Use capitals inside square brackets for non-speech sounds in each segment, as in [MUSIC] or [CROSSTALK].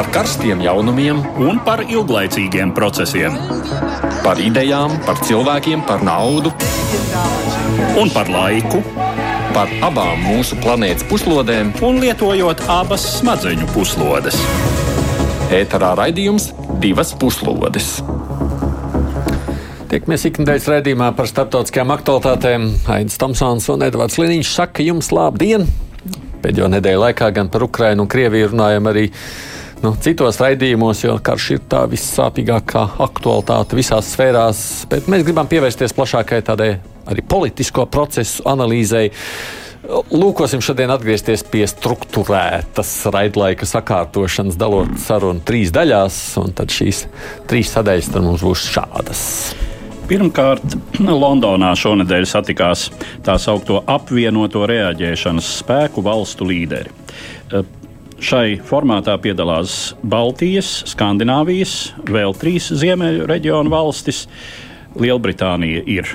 par karstiem jaunumiem un par ilglaicīgiem procesiem. Par idejām, par cilvēkiem, par naudu un par laiku. Par abām mūsu planētas puslodēm, un lietojot abas smadzeņu puslodes. ēterā raidījums divas puslodes. Tiekamies ikdienas raidījumā par starptautiskajām aktualitātēm. Aits Tomsons un Edvards Liniņš saka jums labdien! Pēdējo nedēļu laikā gan par Ukrajinu un Krieviju runājam arī nu, citos raidījumos, jo karš ir tā vissāpīgākā aktualitāte visās sfērās. Bet mēs gribam pievērsties plašākai tādai arī politisko procesu analīzei. Lūkosim šodien atgriezties pie struktūrētas raidlaika sakārtošanas, dalot sarunu trīs daļās, un tad šīs trīs sadaļas mums būs šādas. Pirmkārt, Londonā šonadēļ satikās tā saucamo apvienoto reaģēšanas spēku valstu līderi. Šai formātā piedalās Baltijas, Skandināvijas, vēl trīs ziemeļu reģionu valstis. Lielbritānija ir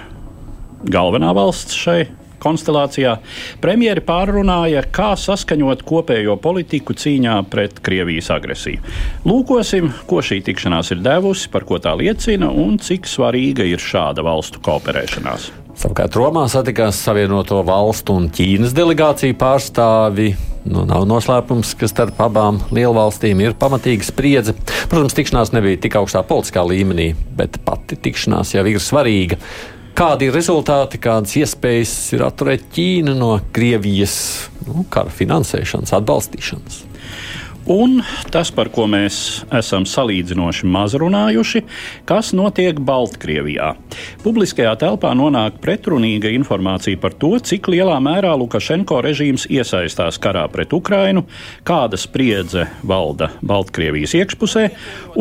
galvenā valsts šai konstelācijā. Premjeri pārrunāja, kā saskaņot kopējo politiku cīņā pret Krievijas agresiju. Lūkosim, ko šī tikšanās ir devusi, par ko tā liecina un cik svarīga ir šāda valstu kooperēšanās. Savukārt Romā satikās Savienoto Valstu un Ķīnas delegāciju pārstāvi. Nu, nav noslēpums, ka starp abām lielvalstīm ir pamatīga spriedze. Protams, tikšanās nebija tik augstā politiskā līmenī, bet pati tikšanās jau ir svarīga. Kādi ir rezultāti, kādas iespējas ir atturēt Ķīnu no Krievijas nu, kara finansēšanas, atbalstīšanas? Un tas, par ko mēs esam salīdzinoši maz runājuši, kas notiek Baltkrievijā. Publiskajā telpā nonāk pretrunīga informācija par to, cik lielā mērā Lukašenko režīms iesaistās karā pret Ukrainu, kāda spriedze valda Baltkrievijas iekšpusē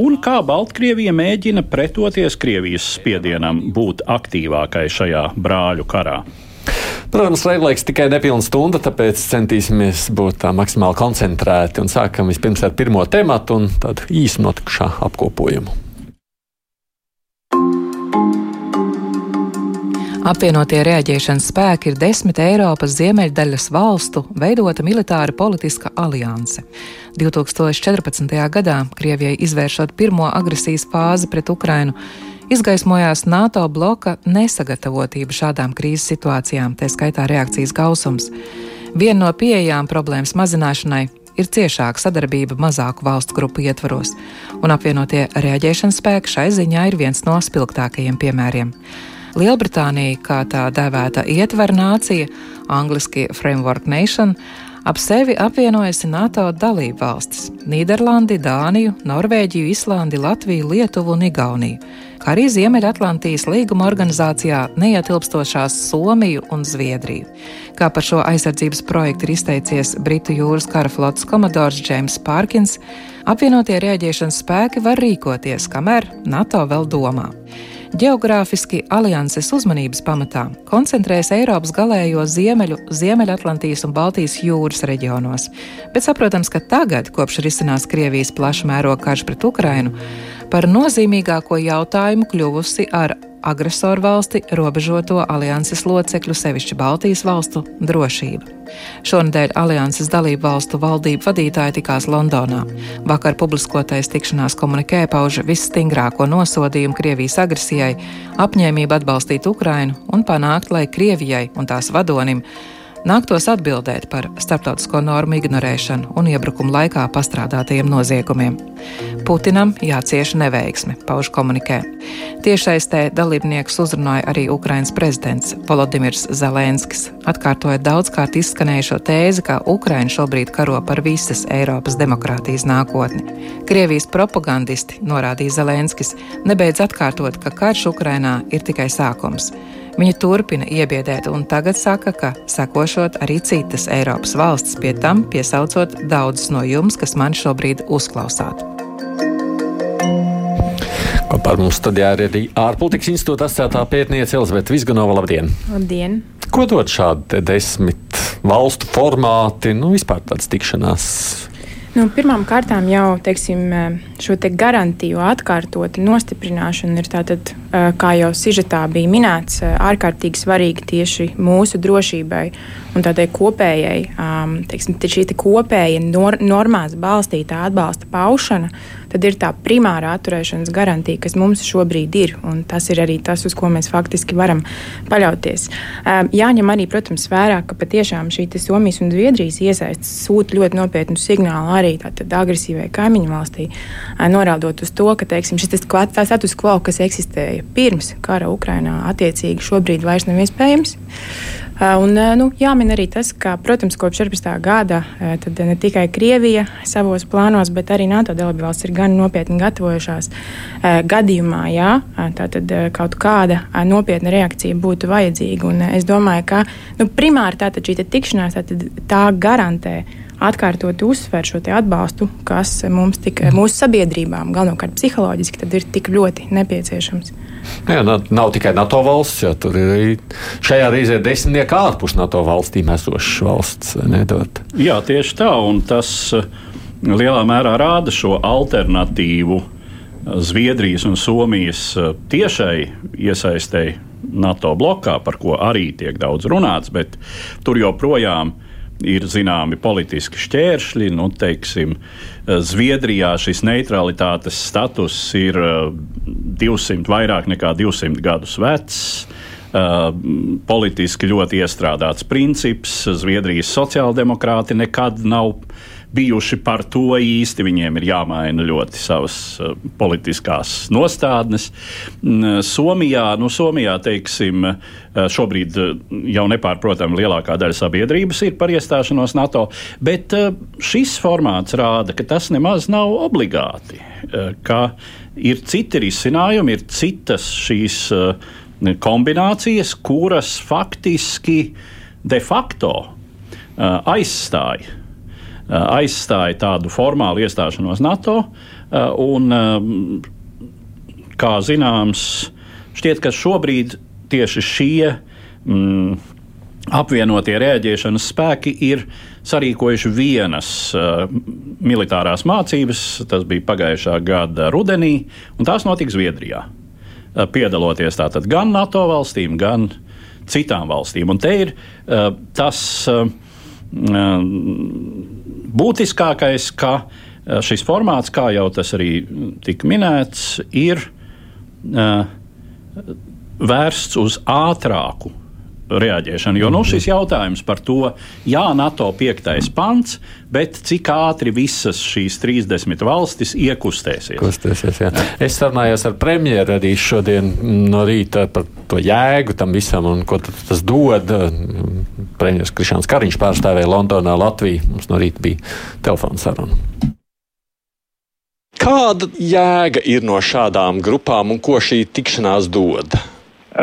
un kā Baltkrievija mēģina pretoties Krievijas spiedienam būt aktīvākai šajā brāļu karā. Protams, raidlaiks tikai nepilna stunda, tāpēc centīsimies būt tā maksimāli koncentrēti un sākam vispirms ar pirmo tematu un tādu īsu notikušā apkopojumu. Apvienotie reaģēšanas spēki ir desmit Eiropas ziemeļdaļas valstu veidota militāra politiska alianse. 2014. gadā Krievijai izvēršot pirmo agresijas fāzi pret Ukrainu, izgaismojās NATO bloka nesagatavotība šādām krīzes situācijām, tā skaitā reakcijas gausums. Viena no pieejām problēmas mazināšanai ir ciešāka sadarbība mazāku valstu grupu ietvaros, un apvienotie reaģēšanas spēki šai ziņā ir viens no spilgtākajiem piemēriem. Lielbritānija, kā tā dēvēta ietver nācija, angliski Framework Nation, ap sevi apvienojusi NATO dalību valstis - Nīderlandi, Dāniju, Norvēģiju, Islandi, Latviju, Lietuvu un Igauniju kā arī Ziemeļatlantijas līguma organizācijā neietilpstošās Somiju un Zviedriju. Kā par šo aizsardzības projektu ir izteicies Britu jūras kara flotes komodors Džeims Pārkins, apvienotie rēģēšanas spēki var rīkoties, kamēr NATO vēl domā. Geogrāfiski alianses uzmanības pamatā koncentrējas Eiropas galējo ziemeļu, Ziemeļatlantijas un Baltijas jūras reģionos, bet saprotams, ka tagad, kopš risinās Krievijas plaša mēroga karš pret Ukrainu, par nozīmīgāko jautājumu kļuvusi ar agresoru valsti robežoto alianses locekļu, sevišķi Baltijas valstu drošība. Šonadēļ alianses dalību valstu valdību vadītāji tikās Londonā. Vakar publiskotais tikšanās komunikē pauž visstingrāko nosodījumu Krievijas agresijai, apņēmību atbalstīt Ukrainu un panākt, lai Krievijai un tās vadonim nāktos atbildēt par starptautisko normu ignorēšanu un iebrukumu laikā pastrādātajiem noziegumiem. Putinam jācieš neveiksme, pauž komunikē. Tiešaistē dalībniekus uzrunāja arī Ukrainas prezidents Volodimirs Zelenskis, atkārtojot daudzkārt izskanējušo tēzi, ka Ukraina šobrīd karo par visas Eiropas demokrātijas nākotni. Krievijas propagandisti, norādīja Zelenskis, nebeidz atkārtot, ka karš Ukrainā ir tikai sākums. Viņa turpina iebiedēt un tagad saka, ka sekošot arī citas Eiropas valstis, pie tam piesaucot daudzus no jums, kas man šobrīd uzklausāt. Kopā ar mums studijā ir arī ārpolitikas institūta asociētā pētniece Elizabete Vizganova. Labdien! Labdien! Ko dod šādi desmit valstu formāti, nu vispār tādas tikšanās? Nu, Pirmām kārtām jau teiksim, šo te garantiju atkārtot nostiprināšana ir tātad, kā jau sižetā bija minēts, ārkārtīgi svarīga tieši mūsu drošībai un tādai kopējai, teiksim, šī te kopēja nor normās balstītā atbalsta paušana, tad ir tā primārā atturēšanas garantija, kas mums šobrīd ir. Tas ir arī tas, uz ko mēs faktiski varam paļauties. Jāņem arī, protams, vērā, ka patiešām šī Somijas un Zviedrijas iesaistas sūta ļoti nopietnu signālu arī agresīvai kaimiņu valstī, norādot uz to, ka teiksim, šis status quo, kas eksistēja pirms kara Ukrainā, attiecīgi šobrīd vairs nav iespējams. Un, nu, jāmin arī tas, ka, protams, kopš 14. gada ne tikai Krievija savos plānos, bet arī NATO dalībvalstis ir gan nopietni gatavojušās gadījumā, ja tātad kaut kāda nopietna reakcija būtu vajadzīga. Un es domāju, ka nu, primāri tātad šī tikšanās tātad, tā garantē atkārtot uzsver šo atbalstu, kas mums tik, mūsu sabiedrībām, galvenokārt psiholoģiski, ir tik ļoti nepieciešams. Jā, nav tikai NATO valsts, jo tur ir arī šajā reizē desmitnieki ārpus NATO valstīm esošas valsts. Nedot. Jā, tieši tā, un tas lielā mērā rāda šo alternatīvu eh, Zviedrijas un Somijas eh, tiešai iesaistēji NATO blokā, par ko arī tiek daudz runāts, bet tur joprojām ir zināmi politiski šķēršļi. Nu, teiksim, Zviedrijā šis neutralitātes status ir 200, uh, vairāk nekā 200 gadus vecs. Uh, politiski ļoti iestrādāts princips. Zviedrijas sociāldemokrāti nekad nav bijuši par to īsti. Viņiem ir jāmaina ļoti savas uh, politiskās nostādnes. Mm, Somijā, nu, Somijā teiksim, uh, šobrīd jau nepārprotami lielākā daļa sabiedrības ir par iestāšanos NATO, bet šis formāts rāda, ka tas nemaz nav obligāti. Ir citi risinājumi, ir citas šīs kombinācijas, kuras faktiski de facto aizstāja Eh, aizstāja tādu formālu iestāšanos NATO. Eh, un, eh, kā zināms, šķiet, ka šobrīd tieši šie mm, apvienotie rēģēšanas spēki ir sarīkojuši vienas uh, militārās mācības. Tas bija pagājušā gada rudenī, un tās notika Zviedrijā. Uh, piedaloties tātad gan NATO valstīm, gan citām valstīm. Un te ir uh, tas. Uh, būtiskākais, ka eh, šis formāts, kā jau tas arī tika minēts, ir uh, vērsts uz ātrāku reaģēšanu. Jo nu, šis jautājums par to, jā, NATO piektais pants, bet cik ātri visas šīs 30 valstis iekustēsies. Kustēsies, jā. es sarunājos ar premjeru arī šodien no rīta par to jēgu tam visam un ko tas dod. Premjeras Krišāns Kariņš pārstāvēja Londonā Latviju. Mums no rīta bija telefona saruna. Kāda jēga ir no šādām grupām un ko šī tikšanās dod?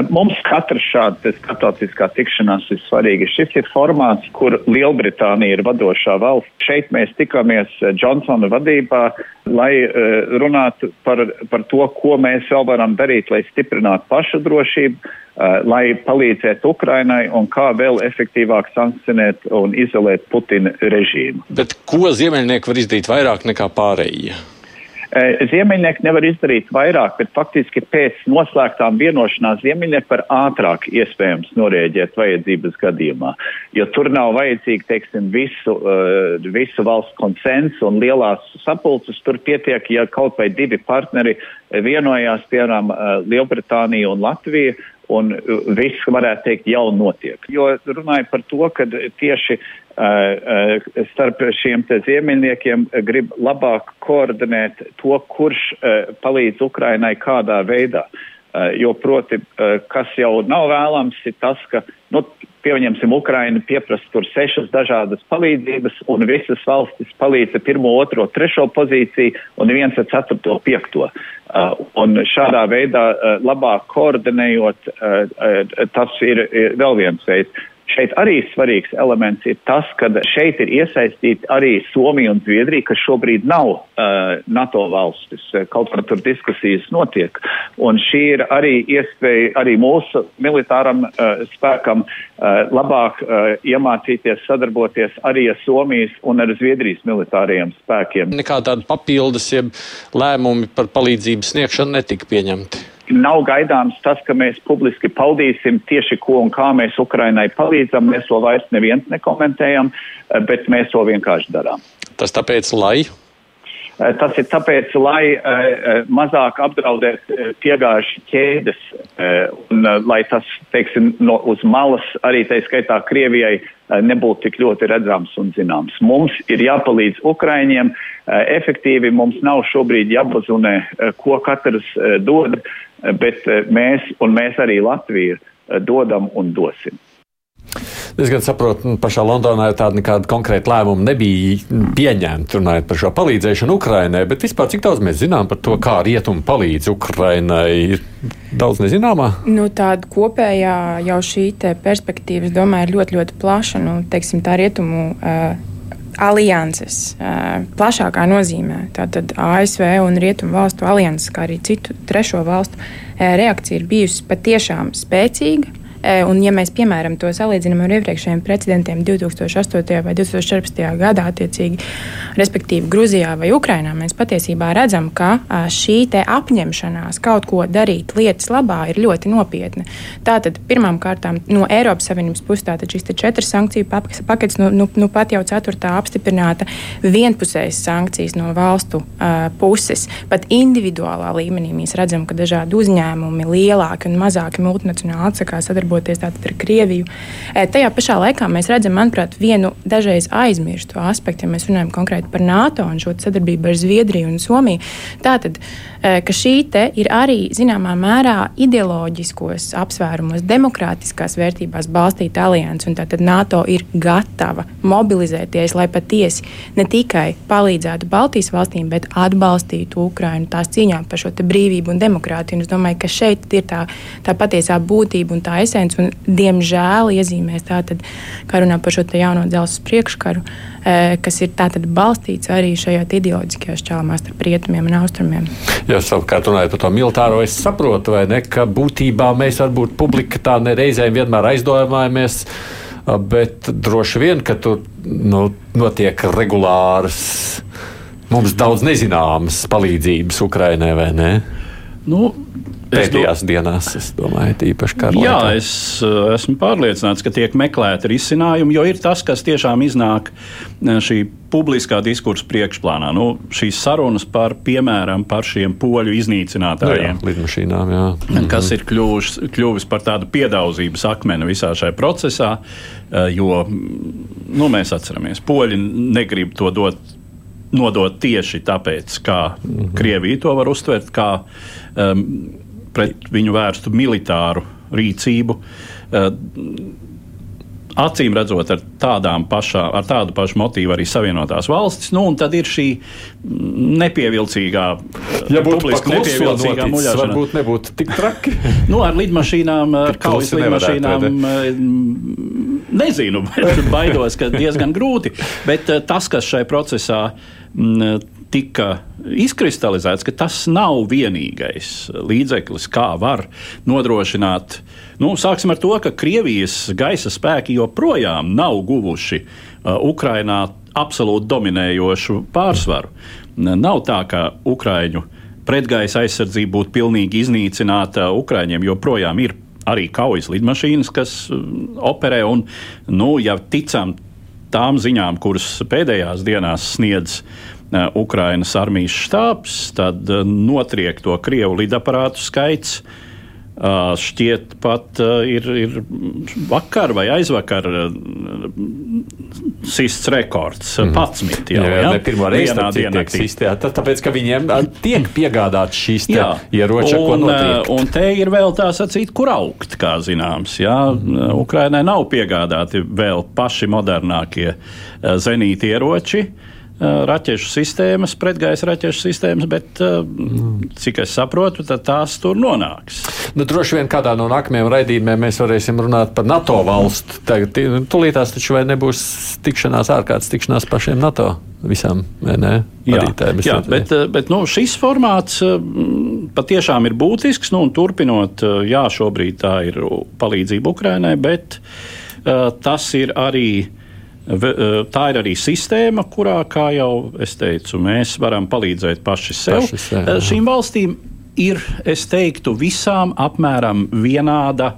Mums katra šāda starptautiskā tikšanās ir svarīga. Šis ir formāts, kur Lielbritānija ir vadošā valsts. Šeit mēs tikāmies Džonsona vadībā, lai runātu par, par to, ko mēs vēl varam darīt, lai stiprinātu pašu drošību, lai palīdzētu Ukrainai un kā vēl efektīvāk sankcionēt un izolēt Putina režīmu. Bet ko Ziemeļnieki var izdarīt vairāk nekā pārējie? Eh, Ziemeļnieki nevar izdarīt vairāk, bet faktiski pēc noslēgtām vienošanās Ziemeļnieki var ātrāk iespējams norēģēt vajadzības gadījumā, jo tur nav vajadzīgi, teiksim, visu, uh, visu valsts konsensu un lielās sapulces. Tur pietiek, ja kaut vai divi partneri vienojās, piemēram, uh, Lielbritānija un Latvija, un viss, varētu teikt, jau notiek. Jo runāju par to, ka tieši uh, starp šiem ziemeļniekiem grib labāk koordinēt to, kurš uh, palīdz Ukrainai kādā veidā. Uh, jo proti, kas jau nav vēlams, ir tas, ka, nu, pieņemsim, Ukraina pieprasa tur sešas dažādas palīdzības, un visas valstis palīdz ar pirmo, otro, trešo pozīciju, un viens ar ceturto, piekto. Uh, un šādā veidā uh, labāk koordinējot, uh, uh, tas ir vēl viens veids. Šeit arī svarīgs elements ir tas, ka šeit ir iesaistīti arī Somija un Zviedrija, kas šobrīd nav uh, NATO valstis. Kaut kur tur diskusijas notiek. Un šī ir arī iespēja arī mūsu militāram uh, spēkam uh, labāk uh, iemācīties sadarboties arī ar Somijas un ar Zviedrijas militārajiem spēkiem. Nekā tāda papildus, jeb lēmumi par palīdzības sniegšanu netika pieņemti. Nav gaidāms tas, ka mēs publiski paudīsim tieši ko un kā mēs Ukrainai palīdzam. Mēs to vairs neviens nekomentējam, bet mēs to vienkārši darām. Tas tāpēc, lai Eh, tas ir tāpēc, lai uh, mazāk apdraudētu uh, piegājuši ķēdes uh, un lai tas, teiksim, no, uz malas arī tā skaitā Krievijai nebūtu tik ļoti redzams un zināms. Mums ir jāpalīdz Ukraiņiem efektīvi, mums nav šobrīd jābazunē, ko katrs dod, bet mēs un mēs arī Latviju dodam un dosim. Es gan saprotu, ka pašā Londonā tāda nekāda konkrēta lēmuma nebija pieņemta runājot par šo palīdzēšanu Ukrainai, bet vispār cik daudz mēs zinām par to, kā rietumi palīdz Ukrainai, ir daudz nezināmā? Nu, tāda kopējā jau šī perspektīva, es domāju, ir ļoti, ļoti plaša. Nu, teiksim, tā rietumu uh, alianses plašākā nozīmē. Tātad ASV un Rietumu valstu alianses, kā arī citu trešo valstu reakcija ir bijusi patiešām spēcīga. E, un, ja mēs, piemēram, to salīdzinām ar iepriekšējiem precedentiem 2008. vai 2014. gadā, attiecīgi, respektīvi Grūzijā vai Ukrainā, mēs patiesībā redzam, ka šī apņemšanās kaut ko darīt lietas labā ir ļoti nopietna. Tātad, pirmām kārtām, no Eiropas Savienības puses, tātad šis četras sankciju pakets, nu, nu, nu pat jau ceturtā apstiprināta vienpusējas sankcijas no valstu uh, puses. Pat individuālā līmenī mēs redzam, ka dažādi uzņēmumi, lielāki un mazāki multinacionāli atsakās sadarboties sadarboties ar Krieviju. E, tajā pašā laikā mēs redzam, manuprāt, vienu dažreiz aizmirstu aspektu, ja mēs runājam konkrēti par NATO un šo sadarbību ar Zviedriju un Somiju. Tātad, ka šī ir arī zināmā mērā ideoloģiskos apsvērumos, demokrātiskās vērtībās balstīta alianse, tātad NATO ir gatava mobilizēties, lai patiesi ne tikai palīdzētu Baltijas valstīm, bet atbalstītu Ukrainu tās cīņā par šo brīvību un demokrātiju. Un es domāju, ka šeit ir tā, tā patiesā būtība un tā akcents, un diemžēl iezīmēs tātad, kā runā par šo jauno dzelzceļa priekškaru, kas ir tātad balstīts arī šajā ideoloģiskajā šķēlumā starp rietumiem un austrumiem. Jā, savukārt runājot par to militāro, es saprotu, vai ne, ka būtībā mēs varbūt publika tā nereizēm vienmēr aizdomājamies. Bet droši vien, ka tur nu, notiek regulāras, mums daudz nezināmas palīdzības Ukrainai, vai ne? Nu, pēdējās dienās, es domāju, tīpaši kara Jā, laikā. es uh, esmu pārliecināts, ka tiek meklēti risinājumi, jo ir tas, kas tiešām iznāk uh, šī publiskā diskursa priekšplānā. Nu, šīs sarunas par, piemēram, par šiem poļu iznīcinātājiem. Nu jā, lidmašīnām, jā. Mhm. Kas ir kļuvis, kļuvis par tādu piedaudzības akmeni visā šajā procesā, uh, jo nu, mēs atceramies, poļi negrib to dot nodot tieši tāpēc, kā mm -hmm. Krievija to var uztvert, kā um, pret viņu vērstu militāru rīcību. Uh, Acīm redzot, ar, pašā, ar tādu pašu motīvu arī Savienotās valstis. Nu, tad ir šī nepievilcīgā, ja publiski nepievilcīgā muļāšana. Varbūt nebūtu tik traki. [LAUGHS] nu, ar lidmašīnām, ar kaujas lidmašīnām, eh, nezinu, [LAUGHS] baidos, ka diezgan grūti. Bet tas, kas šai procesā tika izkristalizēts, ka tas nav vienīgais līdzeklis, kā var nodrošināt. Nu, sāksim ar to, ka Krievijas gaisa spēki joprojām nav guvuši uh, Ukrainā absolūti dominējošu pārsvaru. Nav tā, ka Ukraiņu pretgaisa aizsardzība būtu pilnīgi iznīcināta. Ukraiņiem joprojām ir arī kaujas lidmašīnas, kas uh, operē. Un, nu, ja ticam tām ziņām, kuras pēdējās dienās sniedz uh, Ukrainas armijas štābs, tad uh, notriek to Krievu lidaparātu skaits. Uh, šķiet, pat ir, ir vakar vai aizvakar sists rekords mm. - 11. Jau, jā, jā, pirmā reize tiek sisti, jā, tāpēc, ka viņiem tiek piegādāts šīs ieroči, ko notiek. Un te ir vēl tā sacīt, kur augt, kā zināms. Jā. Mm. Ukrainai nav piegādāti vēl paši modernākie zenīti ieroči. Uh, raķešu sistēmas, pretgaisa raķešu sistēmas, bet, mm. cik es saprotu, tās tur nonāks. Nu, droši vien kādā no nākamajiem raidījumiem mēs varēsim runāt par NATO valstu. Tagad, tulītās taču vai nebūs tikšanās, ārkārtas tikšanās pašiem NATO visām vadītājiem. Jā, jā, bet, uh, bet nu, šis formāts patiešām ir būtisks. Nu, turpinot, jā, šobrīd tā ir palīdzība Ukrainai, bet uh, tas ir arī tā ir arī sistēma, kurā, kā jau es teicu, mēs varam palīdzēt paši sev. Paši sev e, Šīm valstīm ir, es teiktu, visām apmēram vienāda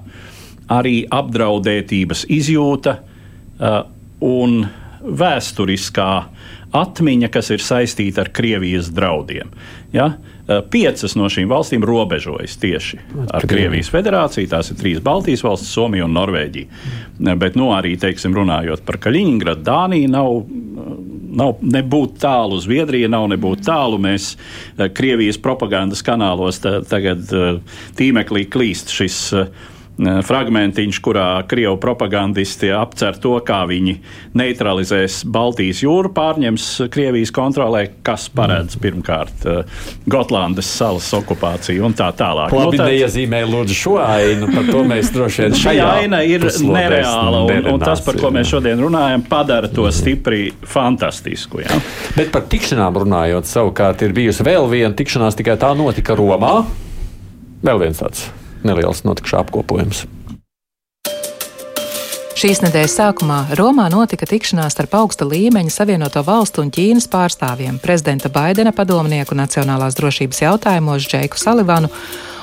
arī apdraudētības izjūta uh, un vēsturiskā atmiņa, kas ir saistīta ar Krievijas draudiem. Ja? Piecas no šīm valstīm robežojas tieši ar Krievijas federāciju. Tās ir trīs Baltijas valstis, Somija un Norvēģija. Bet nu, arī teiksim, runājot par Kaļiņģeradu, Dānija nav. Nav nebūt tālu, Zviedrija nav nebūt tālu. Mēs Krievijas propagandas kanālos tagad tīmeklī klīst šis fragmentiņš, kurā krievu propagandisti apcer to, kā viņi neutralizēs Baltijas jūru, pārņems Krievijas kontrolē, kas paredz pirmkārt Gotlandes salas okupāciju un tā tālāk. Labi, nu, tad... neiezīmē lūdzu šo ainu, par to mēs droši vien [LAUGHS] šajā aina ir nereāla, un, un tas, par ko mēs šodien runājam, padara to stipri fantastisku. Ja? Bet par tikšanām runājot, savukārt ir bijusi vēl viena tikšanās, tikai tā notika Romā. Vēl viens tāds neliels notikšu apkopojums. Šīs nedēļas sākumā Romā notika tikšanās starp augsta līmeņa Savienoto Valstu un Ķīnas pārstāvjiem - prezidenta Baidena padomnieku nacionālās drošības jautājumos Džeiku Salivanu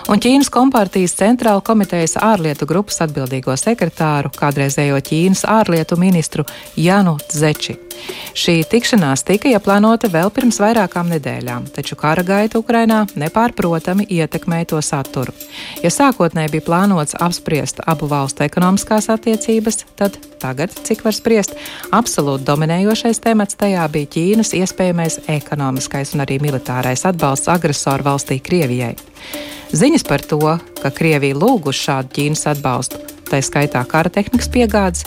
un Ķīnas kompartijas centrāla komitejas ārlietu grupas atbildīgo sekretāru, kādreizējo Ķīnas ārlietu ministru Janu Zeči. Šī tikšanās tika ieplānota vēl pirms vairākām nedēļām, taču kara gaita Ukrainā nepārprotami ietekmēja to saturu. Ja sākotnēji bija plānots apspriest abu valstu ekonomiskās attiecības, tad tagad, cik var spriest, absolūti dominējošais temats tajā bija Ķīnas iespējamais ekonomiskais un arī militārais atbalsts agresoru valstī Krievijai. Ziņas par to, ka Krievija lūgusi šādu Ķīnas atbalstu, tā skaitā kara tehnikas piegādes,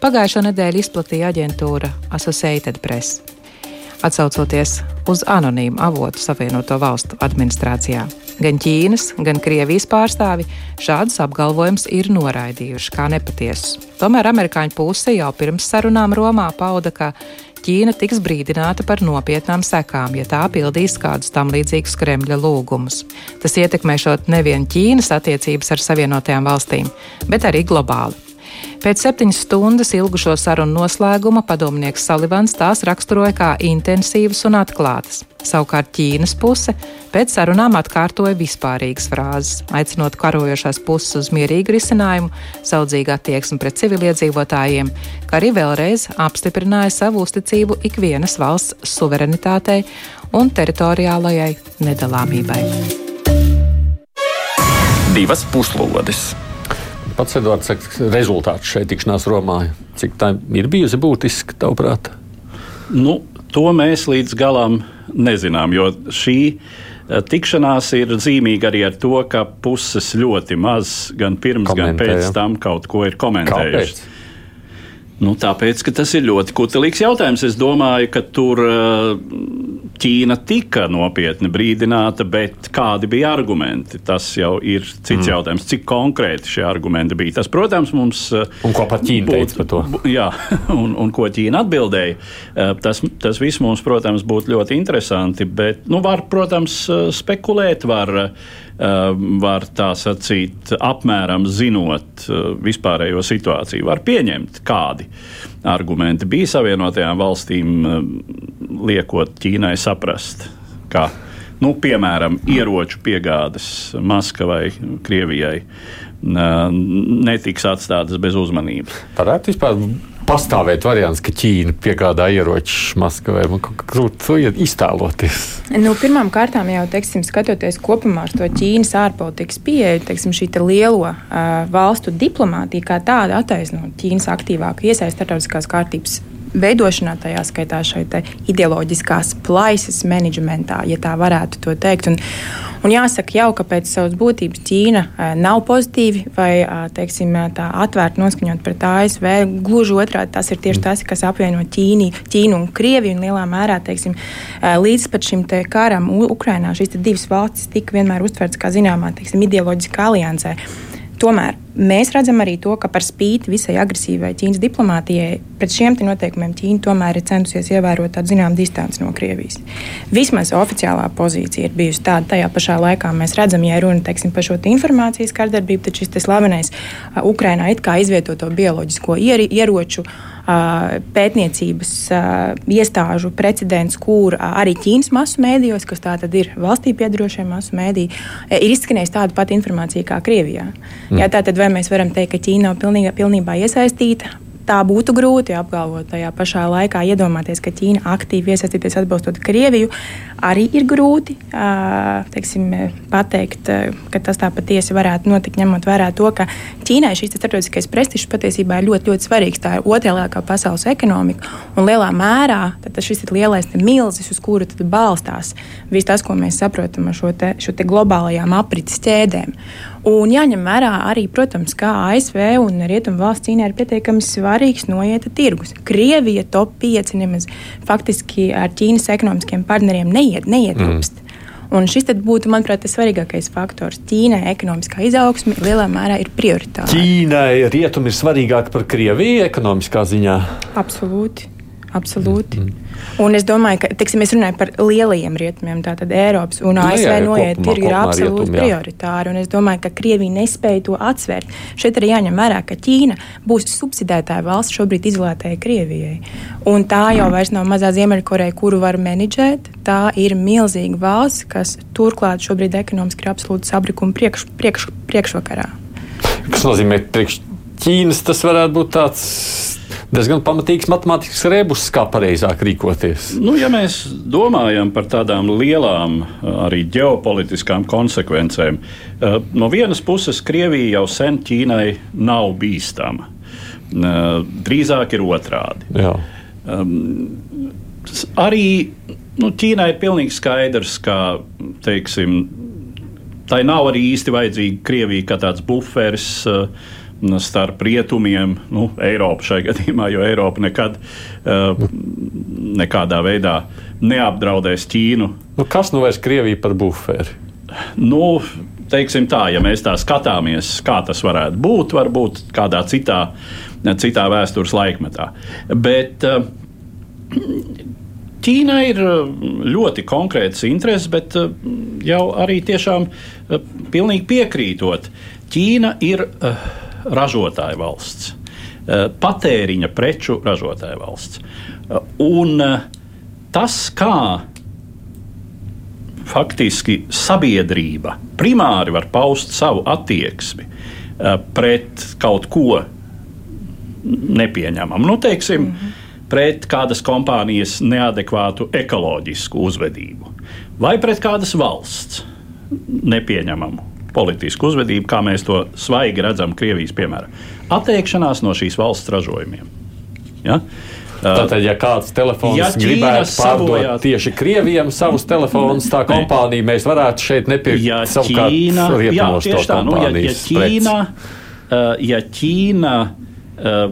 pagājušo nedēļu izplatīja aģentūra Associated Press. Atsaucoties uz anonīmu avotu Savienoto Valstu administrācijā. Gan Ķīnas, gan Krievijas pārstāvi šādus apgalvojumus ir noraidījuši kā nepatiesus. Tomēr amerikāņu puse jau pirms sarunām Romā pauda, ka Ķīna tiks brīdināta par nopietnām sekām, ja tā pildīs kādus tam līdzīgus Kremļa lūgumus. Tas ietekmēšot nevien Ķīnas attiecības ar Savienotajām valstīm, bet arī globāli. Pēc septiņas stundas ilgušo sarunu noslēguma padomnieks Salivans tās raksturoja kā intensīvas un atklātas. Savukārt Ķīnas puse pēc sarunām atkārtoja vispārīgas frāzes, aicinot karojošās puses uz mierīgu risinājumu, saudzīgu attieksmi pret civiliedzīvotājiem, kā arī vēlreiz apstiprināja savu uzticību ikvienas valsts suverenitātei un teritoriālajai nedalāmībai. Divas puslodes! Pats Edvards saka, rezultāts šeit tikšanās Romā. Cik tā ir bijusi būtiska, tavuprāt? Nu, to mēs līdz galam nezinām, jo šī eh, tikšanās ir zīmīga arī ar to, ka puses ļoti maz gan pirms, Komentē, gan pēc tam kaut ko ir komentējušas. Nu, tāpēc, ka tas ir ļoti kutelīgs jautājums. Es domāju, ka tur uh, Ķīna tika nopietni brīdināta, bet kādi bija argumenti? Tas jau ir cits mm. jautājums. Cik konkrēti šie argumenti bija? Tas, protams, mums. Uh, un ko pat Ķīna būt, teica par to? [LAUGHS] Jā, un, un ko Ķīna atbildēja. Uh, tas, tas viss mums, protams, būtu ļoti interesanti, bet, nu, var, protams, spekulēt, var var tā sacīt, apmēram zinot eh, vispārējo situāciju, var pieņemt, kādi argumenti bija Savienotajām valstīm, ehm, liekot Ķīnai saprast, ka, nu, piemēram, ieroču piegādes Maskavai, Krievijai ehm, netiks atstātas bez uzmanības. Varētu vispār pastāvēt variants, ka Ķīna piegādā ieročus Maskavai. Man grūti to iztēloties. Nu, Pirmām kārtām jau, teiksim, skatoties kopumā uz to Ķīnas ārpolitikas pieeju, teiksim, šī te lielo uh, valstu diplomātija kā tāda attaisno Ķīnas aktīvāku iesaistu starptautiskās kārtības veidošanā, tajā skaitā šai ideoloģiskās plaisas menedžmentā, ja tā varētu to teikt. Un, un jāsaka jau, ka pēc savas būtības Ķīna nav pozitīvi vai teiksim, tā atvērti noskaņot pret ASV. Gluži otrādi tas ir tieši tas, kas apvieno Ķīni, Ķīnu un Krieviju un lielā mērā teiksim, līdz pat šim karam Ukrainā šīs divas valstis tika vienmēr uztverts kā zināmā teiksim, ideoloģiskā aliansē. Tomēr mēs redzam arī to, ka par spīti visai agresīvai Ķīnas diplomātijai, pret šiem noteikumiem Ķīna tomēr ir centusies ievērot tādu zināmu distanci no Krievijas. Vismaz oficiālā pozīcija ir bijusi tāda. Tajā pašā laikā mēs redzam, ja runa teiksim, par šo informācijas kārdarbību, tad šis slavenais uh, Ukrainā it kā izvietoto bioloģisko ieroču pētniecības iestāžu precedents, kur arī Ķīnas masu mēdījos, kas tā tad ir valstī piedarošie masu mēdīji, ir izskanējusi tāda pati informācija kā Krievijā. Mm. Jā, tātad vai mēs varam teikt, ka Ķīna nav pilnībā, pilnībā iesaistīta? Tā būtu grūti apgalvot. Tajā pašā laikā iedomāties, ka Ķīna aktīvi iesaistīties atbalstot Krieviju, arī ir grūti teiksim, pateikt, ka tas tā patiesi varētu notikt, ņemot vērā to, ka Ķīnai šis starptautiskais prestižs patiesībā ir ļoti, ļoti svarīgs. Tā ir otrā lielākā pasaules ekonomika, un lielā mērā šis ir lielais milzis, uz kuru balstās viss tas, ko mēs saprotam ar šo, te, šo te globālajām aprites ķēdēm. Un jāņem vērā arī, protams, kā ASV un Rietumu valsts cīņā ir pietiekami svarīgs noieta tirgus. Krievija top 5 nemaz faktiski ar Ķīnas ekonomiskiem partneriem neiet, neietilpst. Mm. Un šis būtu, manuprāt, tas svarīgākais faktors. Ķīnai ekonomiskā izaugsme lielā mērā ir prioritāra. Ķīnai rietumi ir svarīgāki par Krieviju ekonomiskā ziņā. Absolūti. Absolūti. Mm -hmm. Un es domāju, ka teiksim, mēs runājam par lielajiem rietumiem, tātad Eiropas un ASV nu, noiet tirgi ir absolūti prioritāri. Un es domāju, ka Krievija nespēja to atsvērt. Šeit arī jāņem vērā, ka Ķīna būs subsidētāja valsts šobrīd izolētajai Krievijai. Un tā jau vairs nav mazā Ziemeļkoreja, kuru var menedžēt. Tā ir milzīga valsts, kas turklāt šobrīd ekonomiski ir absolūti sabrikuma priekš, priekš, priekšvakarā. Kas nozīmē, ka Ķīnas tas varētu būt tāds diezgan pamatīgs matemātisks rebus, kā pareizāk rīkoties. Nu, ja mēs domājam par tādām lielām arī ģeopolitiskām konsekvencēm, eh, no vienas puses Krievija jau sen Ķīnai nav bīstama. Eh, drīzāk ir otrādi. Jā. Um, arī nu, Ķīnai ir pilnīgi skaidrs, ka teiksim, tai nav arī īsti vajadzīga Krievija kā tāds buferis. Uh, starp rietumiem, nu, Eiropu šai gadījumā, jo Eiropa nekad uh, nekādā veidā neapdraudēs Ķīnu. Nu, kas nu vairs Krieviju par buferi? Nu, teiksim tā, ja mēs tā skatāmies, kā tas varētu būt, varbūt kādā citā, citā vēstures laikmetā. Bet uh, Ķīna ir ļoti konkrēts intereses, bet jau arī tiešām pilnīgi piekrītot. Ķīna ir uh, ražotāja valsts, eh, patēriņa preču ražotāja valsts. Eh, un eh, tas, kā faktiski sabiedrība primāri var paust savu attieksmi pret kaut ko nepieņemamu, nu, teiksim, mm -hmm. pret kādas kompānijas neadekvātu ekoloģisku uzvedību vai pret kādas valsts nepieņemamu politisku uzvedību, kā mēs to svaigi redzam Krievijas piemērā. Atteikšanās no šīs valsts ražojumiem. Ja? Tātad, ja kāds telefons ja gribētu pārdot sabojāt... tieši Krievijam savus telefonus, tā kompānija, mēs varētu šeit nepirkt ja savukārt Ķīna, jā, tieši tā, nu, ja, ja Ķīna, uh, ja Ķīna uh,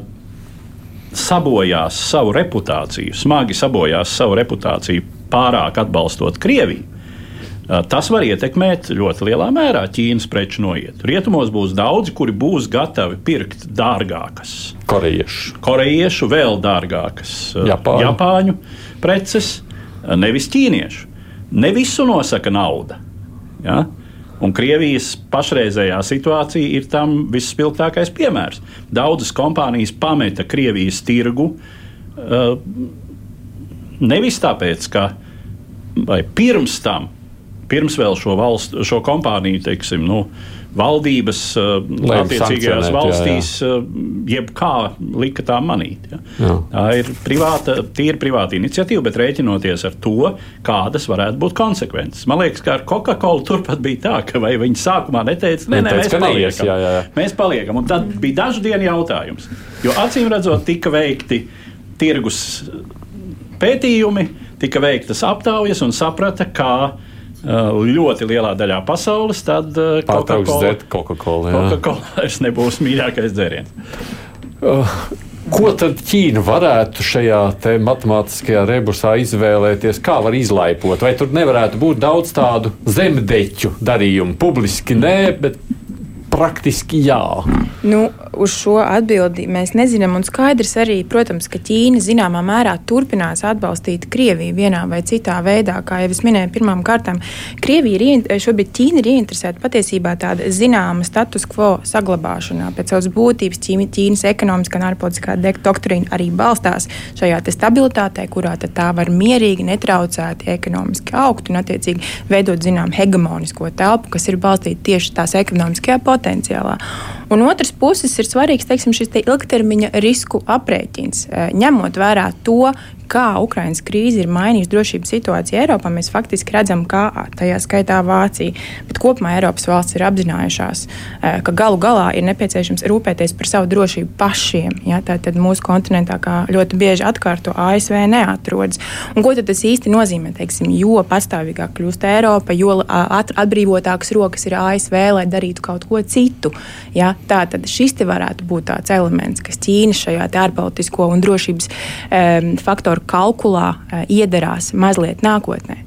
sabojās savu reputāciju, smagi sabojās savu reputāciju, pārāk atbalstot Krieviju, Tas var ietekmēt ļoti lielā mērā Ķīnas preču noietu. Rietumos būs daudzi, kuri būs gatavi pirkt dārgākas. Korejiešu. Korejiešu vēl dārgākas Japāņu, Japāņu preces, nevis ķīniešu. Ne visu nosaka nauda. Ja? Un Krievijas pašreizējā situācija ir tam visspilgtākais piemērs. Daudzas kompānijas pameta Krievijas tirgu nevis tāpēc, ka vai pirms tam pirms vēl šo, valstu, šo kompāniju, teiksim, nu, valdības uh, attiecīgajās valstīs, jā, jā. Uh, jebkā lika tā manīt. Ja. Jā. Tā ir privāta, tīri privāta iniciatīva, bet rēķinoties ar to, kādas varētu būt konsekvences. Man liekas, ka ar Coca-Cola turpat bija tā, ka vai viņi sākumā neteica, ne, ne, mēs paliekam. Jā, jā, jā. Mēs paliekam. Un tad bija dažu dienu jautājums. Jo acīm redzot, tika veikti tirgus pētījumi, tika veiktas aptaujas un saprata, kā Uh, ļoti lielā daļā pasaules, tad uh, Coca-Cola Coca Coca vairs nebūs mīļākais dzēriens. Uh, ko tad Ķīna varētu šajā matemātiskajā rebusā izvēlēties? Kā var izlaipot? Vai tur nevarētu būt daudz tādu zemdeķu darījumu? Publiski nē, bet praktiski jā? Nu, uz šo atbildi mēs nezinām. Un skaidrs arī, protams, ka Ķīna zināmā mērā turpinās atbalstīt Krieviju vienā vai citā veidā. Kā jau es minēju, pirmām kārtām Krievija ir šobrīd Ķīna ir ieinteresēta patiesībā tāda zināma status quo saglabāšanā. Pēc savas būtības Ķīnas ekonomiskā un ārpolitiskā doktrīna arī balstās šajā stabilitātē, kurā tā var mierīgi, netraucēti ekonomiski augt un attiecīgi veidot zinām hegemonisko telpu, kas ir balstīta tieši tās ekonomiskajā potenciālā. Un otrs puses ir svarīgs teiksim, šis te ilgtermiņa risku aprēķins, eh, ņemot vērā to, kā Ukraiņas krīze ir mainījusi drošības situāciju Eiropā, mēs faktiski redzam, kā tajā skaitā Vācija, bet kopumā Eiropas valsts ir apzinājušās, eh, ka galu galā ir nepieciešams rūpēties par savu drošību pašiem. Ja? Tātad mūsu kontinentā, kā ļoti bieži atkārto, ASV neatrodas. Un ko tas īsti nozīmē? Teiksim, jo pastāvīgāk kļūst Eiropa, jo atbrīvotākas rokas ir ASV, lai darītu kaut ko citu. Ja? Tātad šis varētu būt tāds elements, kas Ķīna šajā ārpolitisko un drošības um, faktoru faktoru kalkulā eh, iedarās mazliet nākotnē.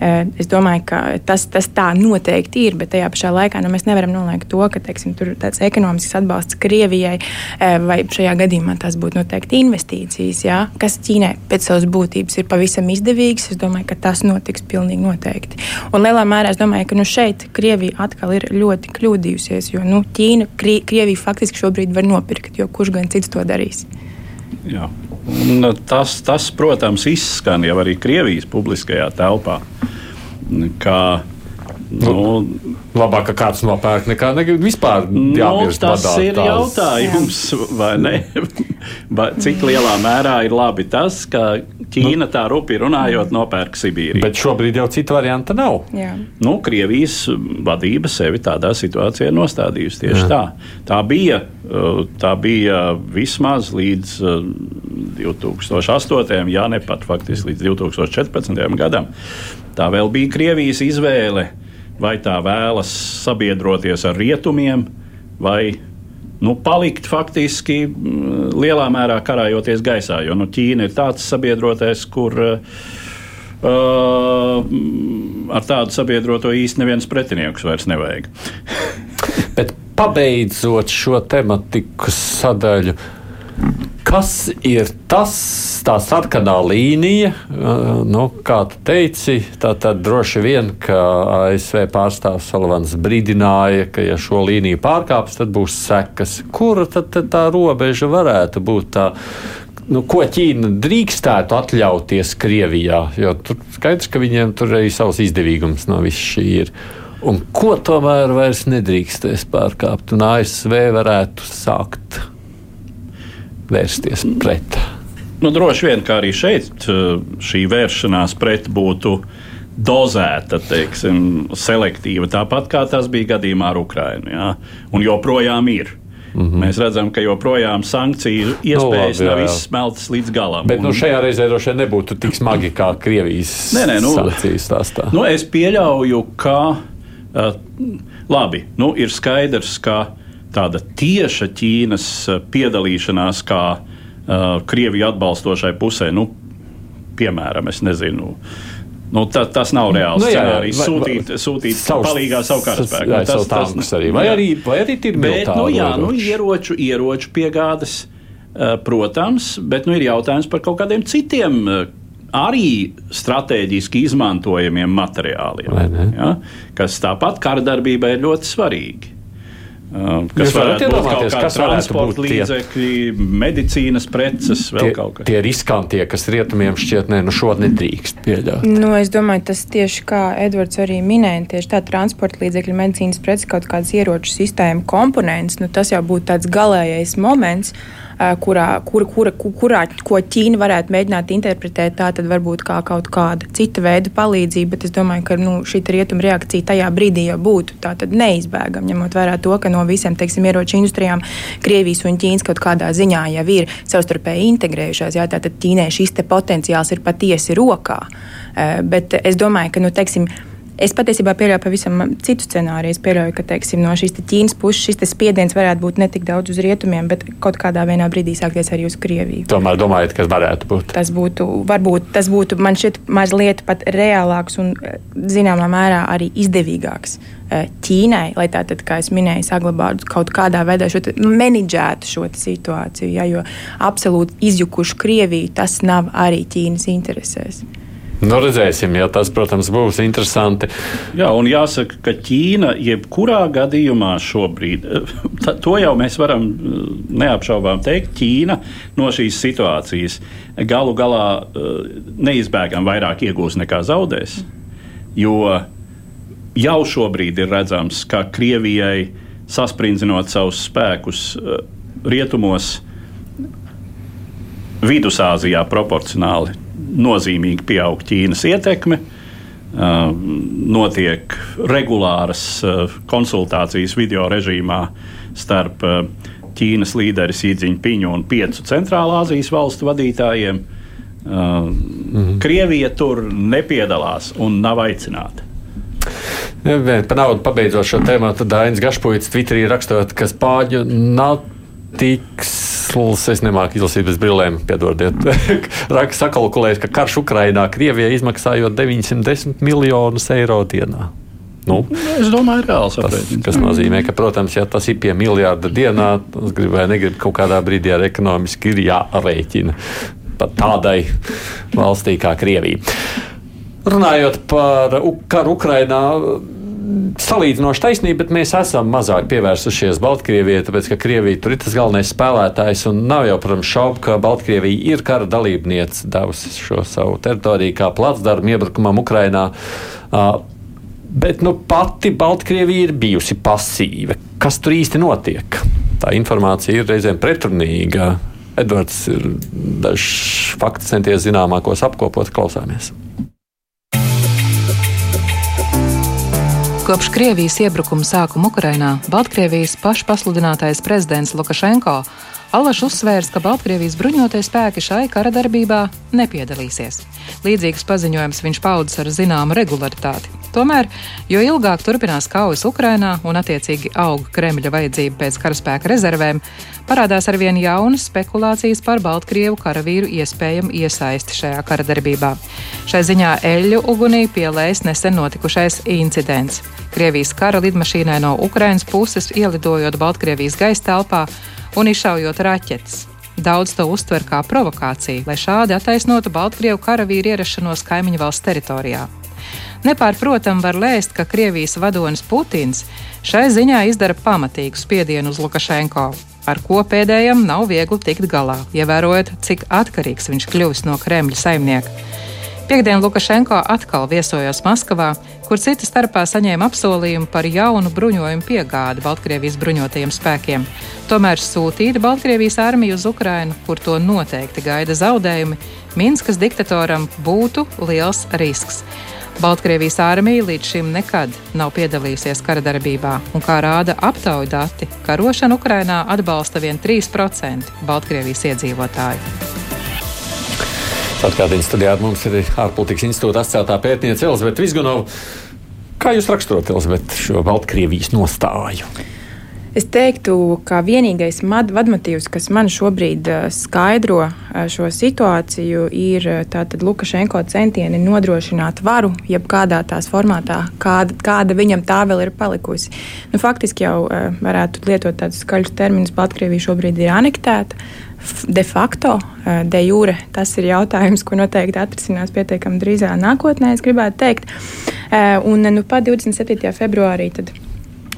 Eh, es domāju, ka tas, tas tā noteikti ir, bet tajā pašā laikā nu, mēs nevaram noliegt to, ka teiksim, tur ir tāds ekonomisks atbalsts Krievijai, eh, vai šajā gadījumā tas būtu noteikti investīcijas, jā, kas Ķīnai pēc savas būtības ir pavisam izdevīgas. Es domāju, ka tas notiks pilnīgi noteikti. Un lielā mērā es domāju, ka nu, šeit Krievija atkal ir ļoti kļūdījusies, jo nu, Ķīna, Krievija faktiski šobrīd var nopirkt, jo kurš gan cits to darīs. Jā. Un tas, tas, protams, izskan jau arī Krievijas publiskajā telpā. Kā, nu, nu, labāk, ka kāds nopērk nekā ne, vispār jāpieņem. Nu, tas badā, ir tās. jautājums, vai ne? Cik lielā mērā ir labi tas, ka Ķīna tā rupi runājot nopērk Sibīriju. Bet šobrīd jau cita varianta nav. Jā. Nu, Krievijas vadība sevi tādā situācijā nostādījusi tieši Jā. tā. Tā bija, uh, tā bija vismaz līdz 2008. Uh, ja ne pat faktiski līdz 2014. gadam. Tā vēl bija Krievijas izvēle, vai tā vēlas sabiedroties ar rietumiem vai nu, palikt faktiski mm, lielā mērā karājoties gaisā. Jo nu, Ķīna ir tāds sabiedrotais, kur uh, ar tādu sabiedroto īsti neviens pretinieks vairs nevajag. Bet pabeidzot šo tematiku sadaļu. Kas ir tas, tā sarkanā līnija, nu, kā tu teici, tā tad droši vien, ka ASV pārstāvs Salavans brīdināja, ka ja šo līniju pārkāps, tad būs sekas. Kura tad, tad tā robeža varētu būt tā? Nu, ko Ķīna drīkstētu atļauties Krievijā? Jo tur skaidrs, ka viņiem tur arī savs izdevīgums no viss šī ir. Un ko tomēr vairs nedrīkstēs pārkāpt, un ASV varētu sākt vērsties pret? Nu, droši vien, kā arī šeit, šī vēršanās pret būtu dozēta, teiksim, selektīva, tāpat kā tas bija gadījumā ar Ukrajinu. Ja? Un joprojām ir. Mm -hmm. Mēs redzam, ka joprojām sankciju iespējas nu, labi, nav izsmeltas līdz galam. Bet nu, šajā reizē droši vien nebūtu tik smagi kā Krievijas nē, nē, nu, sankcijas stāstā. Nu, es pieļauju, ka uh, labi, nu, ir skaidrs, ka tāda tieša Ķīnas eh, piedalīšanās kā uh, Krieviju atbalstošai pusē, nu, piemēram, es nezinu. Nu, ta, tas nav reāls nu, jā, scenārijs. Sūtīt, sūtīt savus, palīgā savu karaspēku. Jā, tas, tas, tas arī. Vai jā. arī, vai arī ir bet, nu, jā, nu, ieroču, ieroču piegādes, uh, protams, bet nu, ir jautājums par kaut kādiem citiem. Arī strateģiski izmantojamiem materiāliem, ja, kas tāpat kara darbībai ir ļoti svarīgi. Kas varētu iedomāties, kas transporta līdzekļi, medicīnas preces, vēl tie, kaut kas. Tie riskantie, kas rietumiem šķiet, ne, nu šo nedrīkst pieļaut. Nu, es domāju, tas tieši kā Edvards arī minēja, tieši tā transporta līdzekļi, medicīnas preces, kaut kādas ieroču sistēma komponents, nu tas jau būtu tāds galējais moments. Uh, kurā, kur, kura, kurā, ko Ķīna varētu mēģināt interpretēt, tā tad varbūt kā kaut kāda cita veida palīdzība, bet es domāju, ka nu, šī rietuma reakcija tajā brīdī jau būtu neizbēgama, ņemot vērā to, ka no visiem teiksim, ieroču industrijām Krievijas un Ķīnas kaut kādā ziņā jau ir savstarpēji integrējušās. Jā, tātad Ķīnai šis potenciāls ir patiesi rokā. Bet es domāju, ka nu, teiksim, Es patiesībā pieļauju pavisam citu scenāriju. Es pieļauju, ka teiksim, no šīs Ķīnas puses šis spiediens varētu būt ne tik daudz uz rietumiem, bet kaut kādā brīdī sākties arī uz Krieviju. Tomēr domājat, kas varētu būt? Tas būtu, varbūt tas būtu man šķiet mazliet pat reālāks un zināmā mērā arī izdevīgāks. Eh, Ķīnai, lai tā tad, kā es minēju, saglabātu kaut kādā veidā šo menedžētu šo situāciju, ja, jo absolūti izjukušu Krieviju tas nav arī Ķīnas interesēs. Nu, redzēsim, ja tas, protams, būs interesanti. Jā, un jāsaka, ka Ķīna jebkurā gadījumā šobrīd, tā, to jau mēs varam eh, neapšaubām teikt, Ķīna no šīs situācijas galu galā eh, neizbēgami vairāk iegūs nekā zaudēs. Jo jau šobrīd ir redzams, ka Krievijai sasprindzinot savus spēkus eh, rietumos, Vidusāzijā proporcionāli nozīmīgi pieaug Ķīnas ietekme. Notiek regulāras konsultācijas video režīmā starp Ķīnas līderi Sīdziņu Piņu un piecu centrālā Azijas valstu vadītājiem. -hmm. Krievija tur nepiedalās un nav aicināta. Ja, par naudu pabeidzot šo tēmu, tad Dainis Gašpuits Twitterī rakstot, ka spāņu nav tiksls, es nemāku izlasīt bez brillēm, piedodiet. [LAUGHS] Raka sakalkulējis, ka karš Ukrainā Krievijai izmaksājot 910 miljonus eiro dienā. Nu, es domāju, reāls aprēķins. Tas nozīmē, ka, protams, ja tas ir pie miljarda dienā, tas grib vai negrib kaut kādā brīdī ar ekonomiski ir jārēķina pat tādai valstī kā Krievija. Runājot par karu Ukrainā, salīdzinoši taisnība, bet mēs esam mazāk pievērsušies Baltkrievijai, tāpēc ka Krievija tur ir tas galvenais spēlētājs. Nav jau, protams, šaubu, ka Baltkrievija ir kara dalībniece, devusi šo savu teritoriju kā placdarmu iebrukumam Ukrainā. Uh, bet nu, pati Baltkrievija ir bijusi pasīva. Kas tur īsti notiek? Tā informācija ir reizēm pretrunīga. Edvards ir dažs fakts centies zināmākos apkopot, klausāmies. Kopš Krievijas iebrukuma sākuma Ukrainā Baltkrievijas pašpasludinātais prezidents Lukašenko Alašs uzsvērs, ka Baltkrievijas bruņotie spēki šai kara darbībā nepiedalīsies. Līdzīgus paziņojumus viņš paudis ar zināmu regularitāti. Tomēr, jo ilgāk turpinās kaujas Ukrainā un attiecīgi aug Kremļa vajadzība pēc karaspēka rezervēm, parādās arvien jaunas spekulācijas par Baltkrievu karavīru iespējamu iesaisti šajā kara darbībā. Šai ziņā eļļu ugunī pielēs nesen notikušais incidents. Krievijas kara lidmašīnai no Ukrainas puses ielidojot Baltkrievijas gaisa telpā un izšaujot raķetes. Daudz to uztver kā provokāciju, lai šādi attaisnotu Baltkrievu karavīru ierašanos kaimiņu valsts teritorijā. Nepārprotam var lēst, ka Krievijas vadonis Putins šai ziņā izdara pamatīgu spiedienu uz Lukašenko, ar ko pēdējam nav viegli tikt galā, ievērojot, cik atkarīgs viņš kļuvis no Kremļa saimnieka. Piektdien Lukašenko atkal viesojās Maskavā, kur cita starpā saņēma apsolījumu par jaunu bruņojumu piegādi Baltkrievijas bruņotajiem spēkiem. Tomēr sūtīt Baltkrievijas armiju uz Ukrainu, kur to noteikti gaida zaudējumi, Minskas diktatoram būtu liels risks. Baltkrievijas armija līdz šim nekad nav piedalījusies kara darbībā, un kā rāda aptauju dati, karošanu Ukrainā atbalsta vien 3% Baltkrievijas iedzīvotāju. Atgādījums studijā ar mums ir ārpolitikas institūta asociētā pētniece Elizabete Vizgunova. Kā jūs raksturot, Elizabete, šo Baltkrievijas nostāju? Es teiktu, ka vienīgais vadmotīvs, kas man šobrīd uh, skaidro uh, šo situāciju, ir uh, Lukašenko centieni nodrošināt varu, jebkādā tās formātā, kāda, kāda viņam tā vēl ir palikusi. Nu, faktiski jau varētu lietot tādus skaļus terminus, Baltkrievija šobrīd ir anektēta de facto, eh, de jure, tas ir jautājums, ko noteikti atrisinās pietiekami drīzā nākotnē, es gribētu teikt. Eh, un nu, pat 27. februārī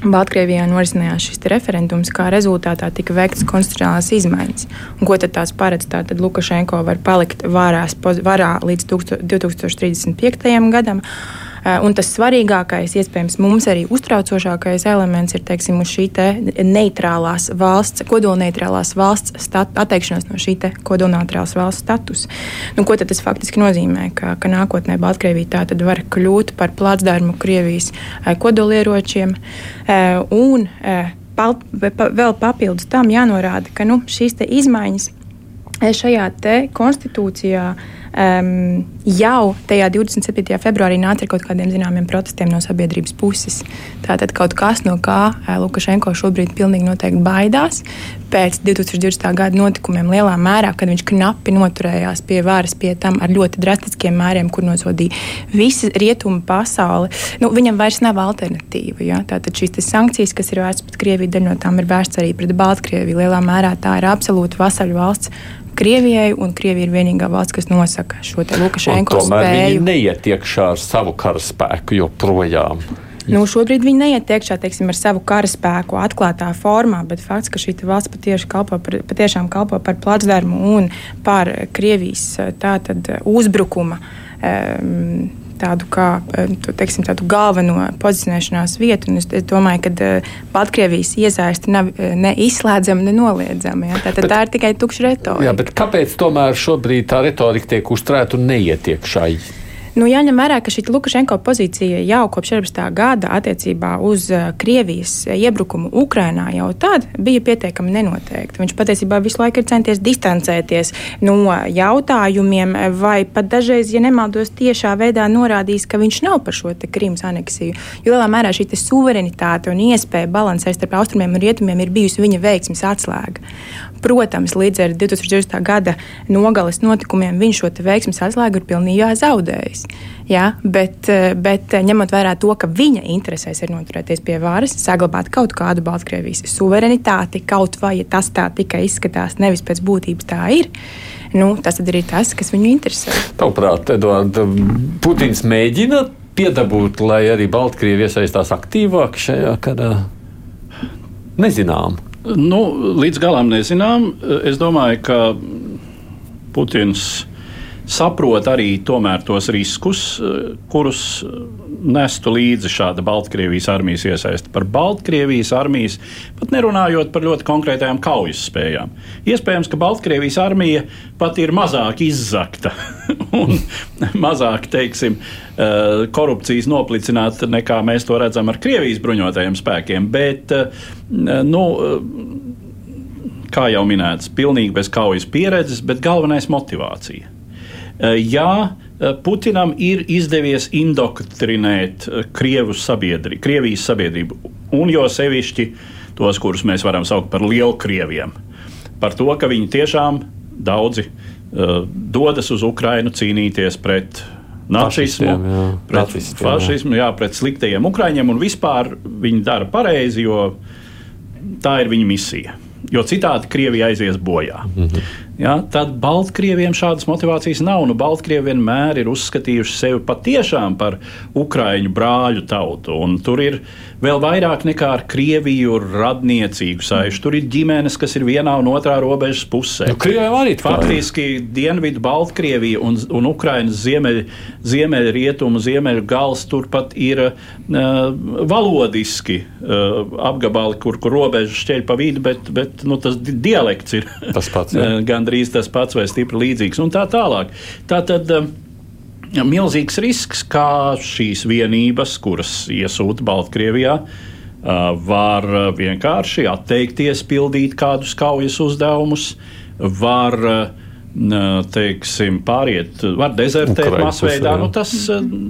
Baltkrievijā norisinājās šis referendums, kā rezultātā tika veikts konstitucionālās izmaiņas. Un, ko tad tās paredz? Tātad Lukašenko var palikt varās, varā līdz 2035. gadam. Eh, un tas svarīgākais, iespējams, mums arī uztraucošākais elements ir teiksim, šī te neitrālās valsts, kodolneitrālās valsts stat, atteikšanās no šī kodolneitrālās valsts statusa. Nu, ko tas faktiski nozīmē? Ka, ka nākotnē Baltkrievija tā var kļūt par plātsdarmu Krievijas eh, kodolieročiem eh, un vēl papildus tam jānorāda, ka nu, šīs izmaiņas šajā konstitūcijā um, jau tajā 27. februārī nāca ar kaut kādiem zināmiem protestiem no sabiedrības puses. Tātad kaut kas, no kā Lukašenko šobrīd pilnīgi noteikti baidās. Pēc 2020. gada notikumiem lielā mērā, kad viņš knapi noturējās pie varas, pie tam ar ļoti drastiskiem mēriem, kur nosodīja visu rietumu pasauli, nu, viņam vairs nav alternatīva. Ja? Tātad šīs sankcijas, kas ir vērstas pret Krieviju, daļa no tām ir vērstas arī pret Baltkrieviju. Lielā mērā tā ir absolūta vasaļu valsts Krievijai, un Krievija ir vienīgā valsts, kas nosaka šo Lukašenko spēju. Viņi neiet iekšā ar savu karaspēku joprojām. Nu, šobrīd viņi neiet iekšā teiksim, ar savu karaspēku atklātā formā, bet fakts, ka šī valsts patieši kalpo par, patiešām kalpo par placdarmu un par Krievijas tātad, uzbrukuma. Um, tādu kā eh, teiksim, tādu galveno pozicionēšanās vietu. Es, es domāju, ka uh, Baltkrievijas iesaisti nav uh, ne izslēdzama, ne noliedzama. Ja? Tā, bet, tā ir tikai tukša retorika. Jā, kāpēc tomēr šobrīd tā retorika tiek uzturēta un neietiek šai? Nu, jāņem vērā, ka šī Lukašenko pozīcija jau kopš 14. gada attiecībā uz uh, Krievijas iebrukumu Ukrainā jau tad bija pietiekami nenoteikta. Viņš patiesībā visu laiku ir centies distancēties no jautājumiem, vai pat dažreiz, ja nemaldos, tiešā veidā norādījis, ka viņš nav par šo Krimas aneksiju. Jo lielā mērā šī suverenitāte un iespēja balansēt starp austrumiem un rietumiem ir bijusi viņa veiksmes atslēga. Protams, līdz ar 2020. gada nogales notikumiem viņš šo veiksmes atslēgu ir pilnībā zaudējis. Ja? Bet, eh, bet eh, ņemot vērā to, ka viņa interesēs ir noturēties pie varas, saglabāt kaut kādu Baltkrievijas suverenitāti, kaut vai ja tas tā tikai izskatās, nevis pēc būtības tā ir. Nu, tas ir tas, kas viņu interesē. Tavuprāt, Eduard, Putins mēģina piedabūt, lai arī Baltkrievija iesaistās aktīvāk šajā karā? Nezinām. Nu, līdz galam nezinām. Es domāju, ka Putins saprot arī tos riskus, eh, kurus nestu līdzi šāda Baltkrievijas armijas iesaiste. Par Baltkrievijas armijas pat nerunājot par ļoti konkrētajām kaujas spējām. Iespējams, ka Baltkrievijas armija pat ir mazāk izzakta [LAUGHS] un mazāk, teiksim, eh, korupcijas noplicināta nekā mēs to redzam ar Krievijas bruņotajiem spēkiem. Bet, eh, nu, kā jau minēts, pilnīgi bez kaujas pieredzes, bet galvenais - motivācija. Eh, ja eh, Putinam ir izdevies indoktrinēt eh, Krievijas sabiedrību, Krievijas sabiedrību, un jo sevišķi tos, kurus mēs varam saukt par lielkrieviem, par to, ka viņi tiešām daudzi uh, dodas uz Ukrajinu cīnīties pret nacismu, jā, pret fašismu, jā. jā, pret sliktajiem ukrāņiem, un vispār viņi dara pareizi, jo tā ir viņa misija. Jo citādi Krievija aizies bojā. Mm -hmm ja, tad Baltkrieviem šādas motivācijas nav. Nu, Baltkrievi vienmēr ir uzskatījuši sevi patiešām par Ukraiņu brāļu tautu. Tur ir vēl vairāk nekā ar Krieviju radniecīgu saišu. Tur ir ģimenes, kas ir vienā un otrā robežas pusē. Nu, arī Faktiski Dienvidu Baltkrievija un, un Ukrainas ziemeļ, ziemeļ rietumu, ziemeļu gals turpat ir uh, valodiski uh, apgabali, kur, kur robeža šķeļ pa vidu, bet, bet nu, tas dialekts ir tas pats. Ja. [LAUGHS] gandrīz tas pats vai stipri līdzīgs un tā tālāk. Tā tad, uh, milzīgs risks, kā šīs vienības, kuras iesūta Baltkrievijā, var vienkārši atteikties pildīt kādus kaujas uzdevumus, var teiksim, pāriet, var dezertēt masveidā. Nu, tas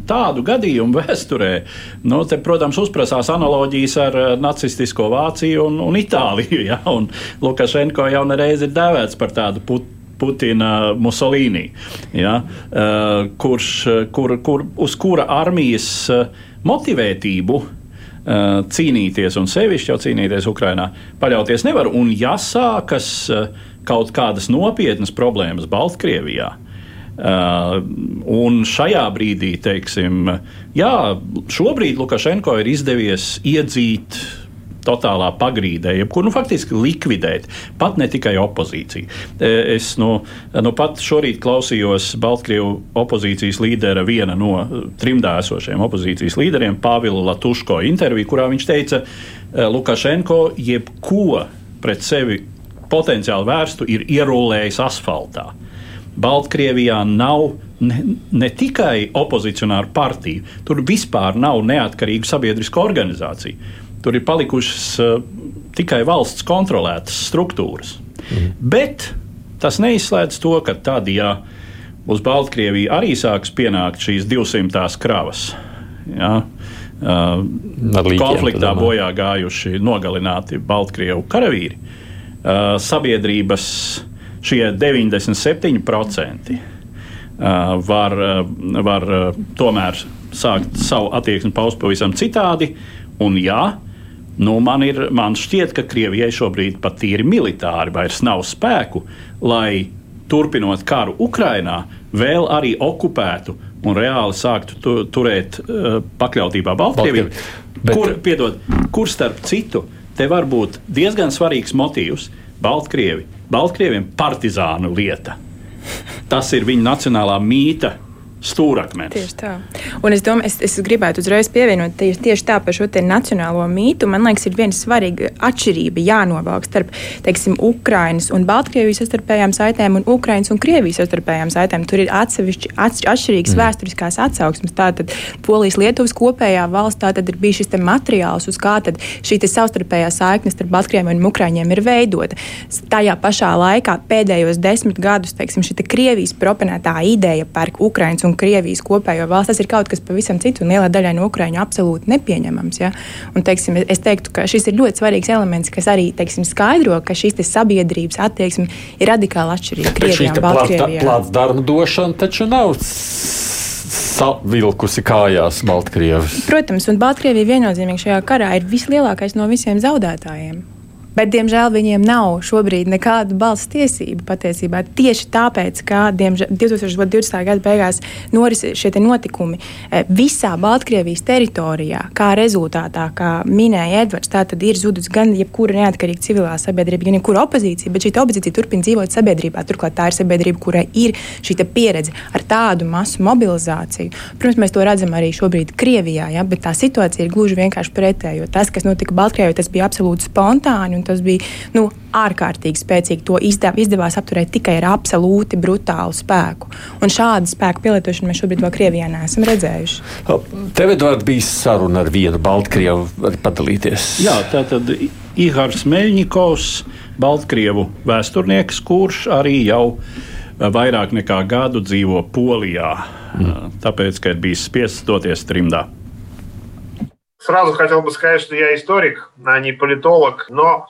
tādu gadījumu vēsturē, nu, te, protams, uzprasās analoģijas ar nacistisko Vāciju un, un Itāliju. [LAUGHS] Ja? Un Lukašenko jau nereiz ir dēvēts par tādu putu Putina Musolīni, ja, uh, kurš, kur, kur, uz kura armijas uh, motivētību cīnīties, un sevišķi jau cīnīties Ukrajinā, paļauties nevar. Un ja sākas kaut kādas nopietnas problēmas Baltkrievijā, un šajā brīdī, teiksim, jā, šobrīd Lukašenko ir izdevies iedzīt totālā pagrīdē, jebkuru nu, faktiski likvidēt, pat ne tikai opozīciju. E, es nu, nu pat šorīt klausījos Baltkrievu opozīcijas līdera viena no trimdā esošajiem opozīcijas līderiem, Pāvila Latuško interviju, kurā viņš teica, e, Lukašenko jebko pret sevi potenciāli vērstu ir ierullējis asfaltā. Baltkrievijā nav ne, ne tikai opozicionāru partiju, tur vispār nav neatkarīgu sabiedrisku organizāciju. Tur ir palikušas uh, tikai valsts kontrolētas struktūras. Mm. Bet tas neizslēdz to, ka tad, ja uz Baltkrieviju arī sāks pienākt šīs 200 kravas. Ja? Uh, līķiem, konfliktā bojā gājuši, nogalināti Baltkrievu karavīri. Uh, sabiedrības šie 97% uh, var, var tomēr sākt savu attieksmi paust pavisam citādi. Un jā, nu man, ir, man šķiet, ka Krievijai šobrīd pat tīri militāri vairs nav spēku, lai turpinot karu Ukrainā, vēl arī okupētu un reāli sāktu tu, turēt uh, pakļautībā Baltkrieviju. Bet... Kur, piedod, kur starp citu te var būt diezgan svarīgs motīvs Baltkrievi, Baltkrieviem partizānu lieta. Tas ir viņa nacionālā mīta stūrakmens. Tieši tā. Un es domāju, es, es gribētu uzreiz pievienot tieši, tieši tā par šo nacionālo mītu. Man liekas, ir viena svarīga atšķirība jānovelk starp, teiksim, Ukrainas un Baltkrievijas savstarpējām saitēm un Ukrainas un Krievijas savstarpējām saitēm. Tur ir atsevišķi atšķirīgas mm. vēsturiskās atsauksmes. Tātad Polijas Lietuvas kopējā valsts tātad ir bijis šis materiāls, uz kā tad šī savstarpējā saikne starp Baltkrieviem un Ukraiņiem ir veidota. Tajā pašā laikā pēdējos desmit gadus, teiksim, šī Krievijas proponētā ideja par Ukrainas un un Krievijas kopējo valsts, tas ir kaut kas pavisam cits un lielai daļai no Ukraiņu absolūti nepieņemams. Ja? Un, teiksim, es teiktu, ka šis ir ļoti svarīgs elements, kas arī teiksim, skaidro, ka šīs sabiedrības attieksme ir radikāli atšķirīga Krievijā un Baltkrievijā. Plāts darba došana taču nav savilkusi kājās Baltkrievijas. Protams, un Baltkrievija viennozīmīgi šajā karā ir vislielākais no visiem zaudētājiem. Bet, diemžēl, viņiem nav šobrīd nekādu balss tiesību patiesībā. Tieši tāpēc, ka diemžēl, 2020. gada beigās noris šie notikumi e, visā Baltkrievijas teritorijā, kā rezultātā, kā minēja Edvards, tā tad ir zudusi gan jebkura neatkarīga civilā sabiedrība, gan jebkura opozīcija, bet šī opozīcija turpina dzīvot sabiedrībā. Turklāt tā ir sabiedrība, kurai ir šī pieredze ar tādu masu mobilizāciju. Protams, mēs to redzam arī šobrīd Krievijā, ja, bet tā situācija ir gluži vienkārši pretējo. Tas, kas notika Baltkrievijā, tas bija absolūti spontāni un tas bija nu, ārkārtīgi spēcīgi. To izdev, izdevās apturēt tikai ar absolūti brutālu spēku. Un šādu spēku pielietošanu mēs šobrīd vēl Krievijā neesam redzējuši. Tev, Edvard, bija saruna ar vienu Baltkrievu, var padalīties. Jā, tā tad Ihārs Meļņikovs, Baltkrievu vēsturnieks, kurš arī jau vairāk nekā gadu dzīvo Polijā, mm. tāpēc, ka ir bijis spiests doties trimdā. Сразу хотел бы сказать, что я историк, а не политолог, но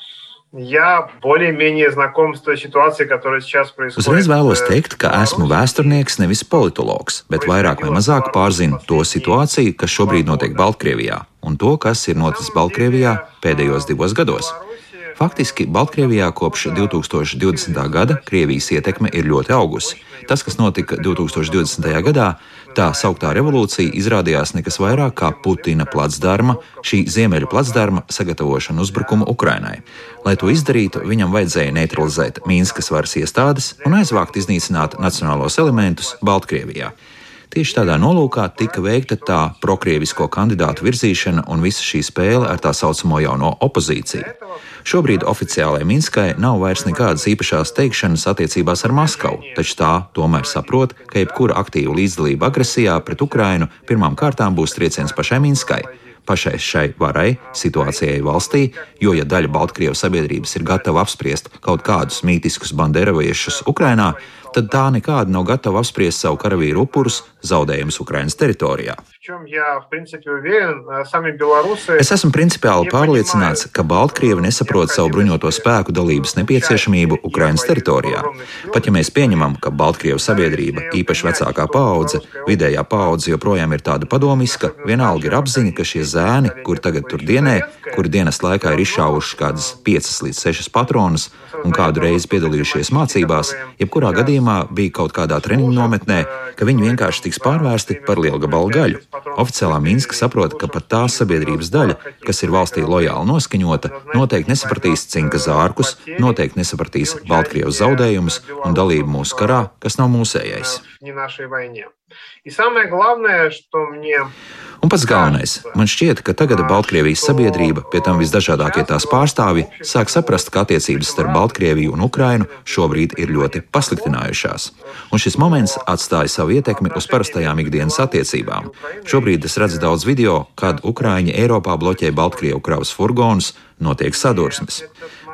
Я более-менее знаком с той ситуацией, которая сейчас происходит. Uzreiz vēlos teikt, ka esmu vēsturnieks, nevis politologs, bet vairāk vai mazāk pārzinu to situāciju, kas šobrīd notiek Baltkrievijā, un to, kas ir noticis Baltkrievijā pēdējos divos gados. Faktiski Baltkrievijā kopš 2020. gada Krievijas ietekme ir ļoti augusi. Tas, kas notika 2020. gadā, tā sauktā revolūcija izrādījās nekas vairāk kā Putina placdarma, šī ziemeļu placdarma sagatavošana uzbrukumu Ukrainai. Lai to izdarītu, viņam vajadzēja neutralizēt Mīnskas varas iestādes un aizvākt iznīcināt nacionālos elementus Baltkrievijā. Tieši tādā nolūkā tika veikta tā prokrievisko kandidātu virzīšana un visa šī spēle ar tā saucamo jauno opozīciju. Šobrīd oficiālajai Minskai nav vairs nekādas īpašās teikšanas attiecībās ar Maskavu, taču tā tomēr saprot, ka jebkura aktīva līdzdalība agresijā pret Ukrainu pirmām kārtām būs trieciens pašai Minskai pašai šai varai, situācijai valstī, jo, ja daļa Baltkrievijas sabiedrības ir gatava apspriest kaut kādus mītiskus banderoviešus Ukrainā, tad tā nekādi nav gatava apspriest savu karavīru upurus, zaudējumus Ukraiņas teritorijā. Es esmu principiāli pārliecināts, ka Baltkrievi nesaprot savu bruņoto spēku dalības nepieciešamību Ukraiņas teritorijā. Pat ja mēs pieņemam, ka Baltkrievu sabiedrība, īpaši vecākā paudze, vidējā paudze joprojām ir tāda padomiska, vienalga ir apziņa, ka šie zēni, kuri tagad tur dienē, kuri dienas laikā ir izšāvuši kādas 5 līdz 6 patronus un kādu reizi piedalījušies mācībās, jebkurā gadījumā gadījumā bija kaut kādā treniņu nometnē, ka viņi vienkārši tiks pārvērsti par lielgabalu gaļu. Oficiālā Minska saprot, ka pat tā sabiedrības daļa, kas ir valstī lojāli noskaņota, noteikti nesapratīs cinka zārkus, noteikti nesapratīs Baltkrievas zaudējumus un dalību mūsu karā, kas nav mūsējais. Un pats galvenais, man šķiet, ka tagad Baltkrievijas sabiedrība, pie tam visdažādākie tās pārstāvji, sāk saprast, ka attiecības starp Baltkrieviju un Ukrainu šobrīd ir ļoti pasliktinājušās. Un šis moments atstāja savu ietekmi uz parastajām ikdienas attiecībām. Šobrīd es redzu daudz video, kad Ukraiņi Eiropā bloķē Baltkrievu kravas furgonus, notiek sadursmes.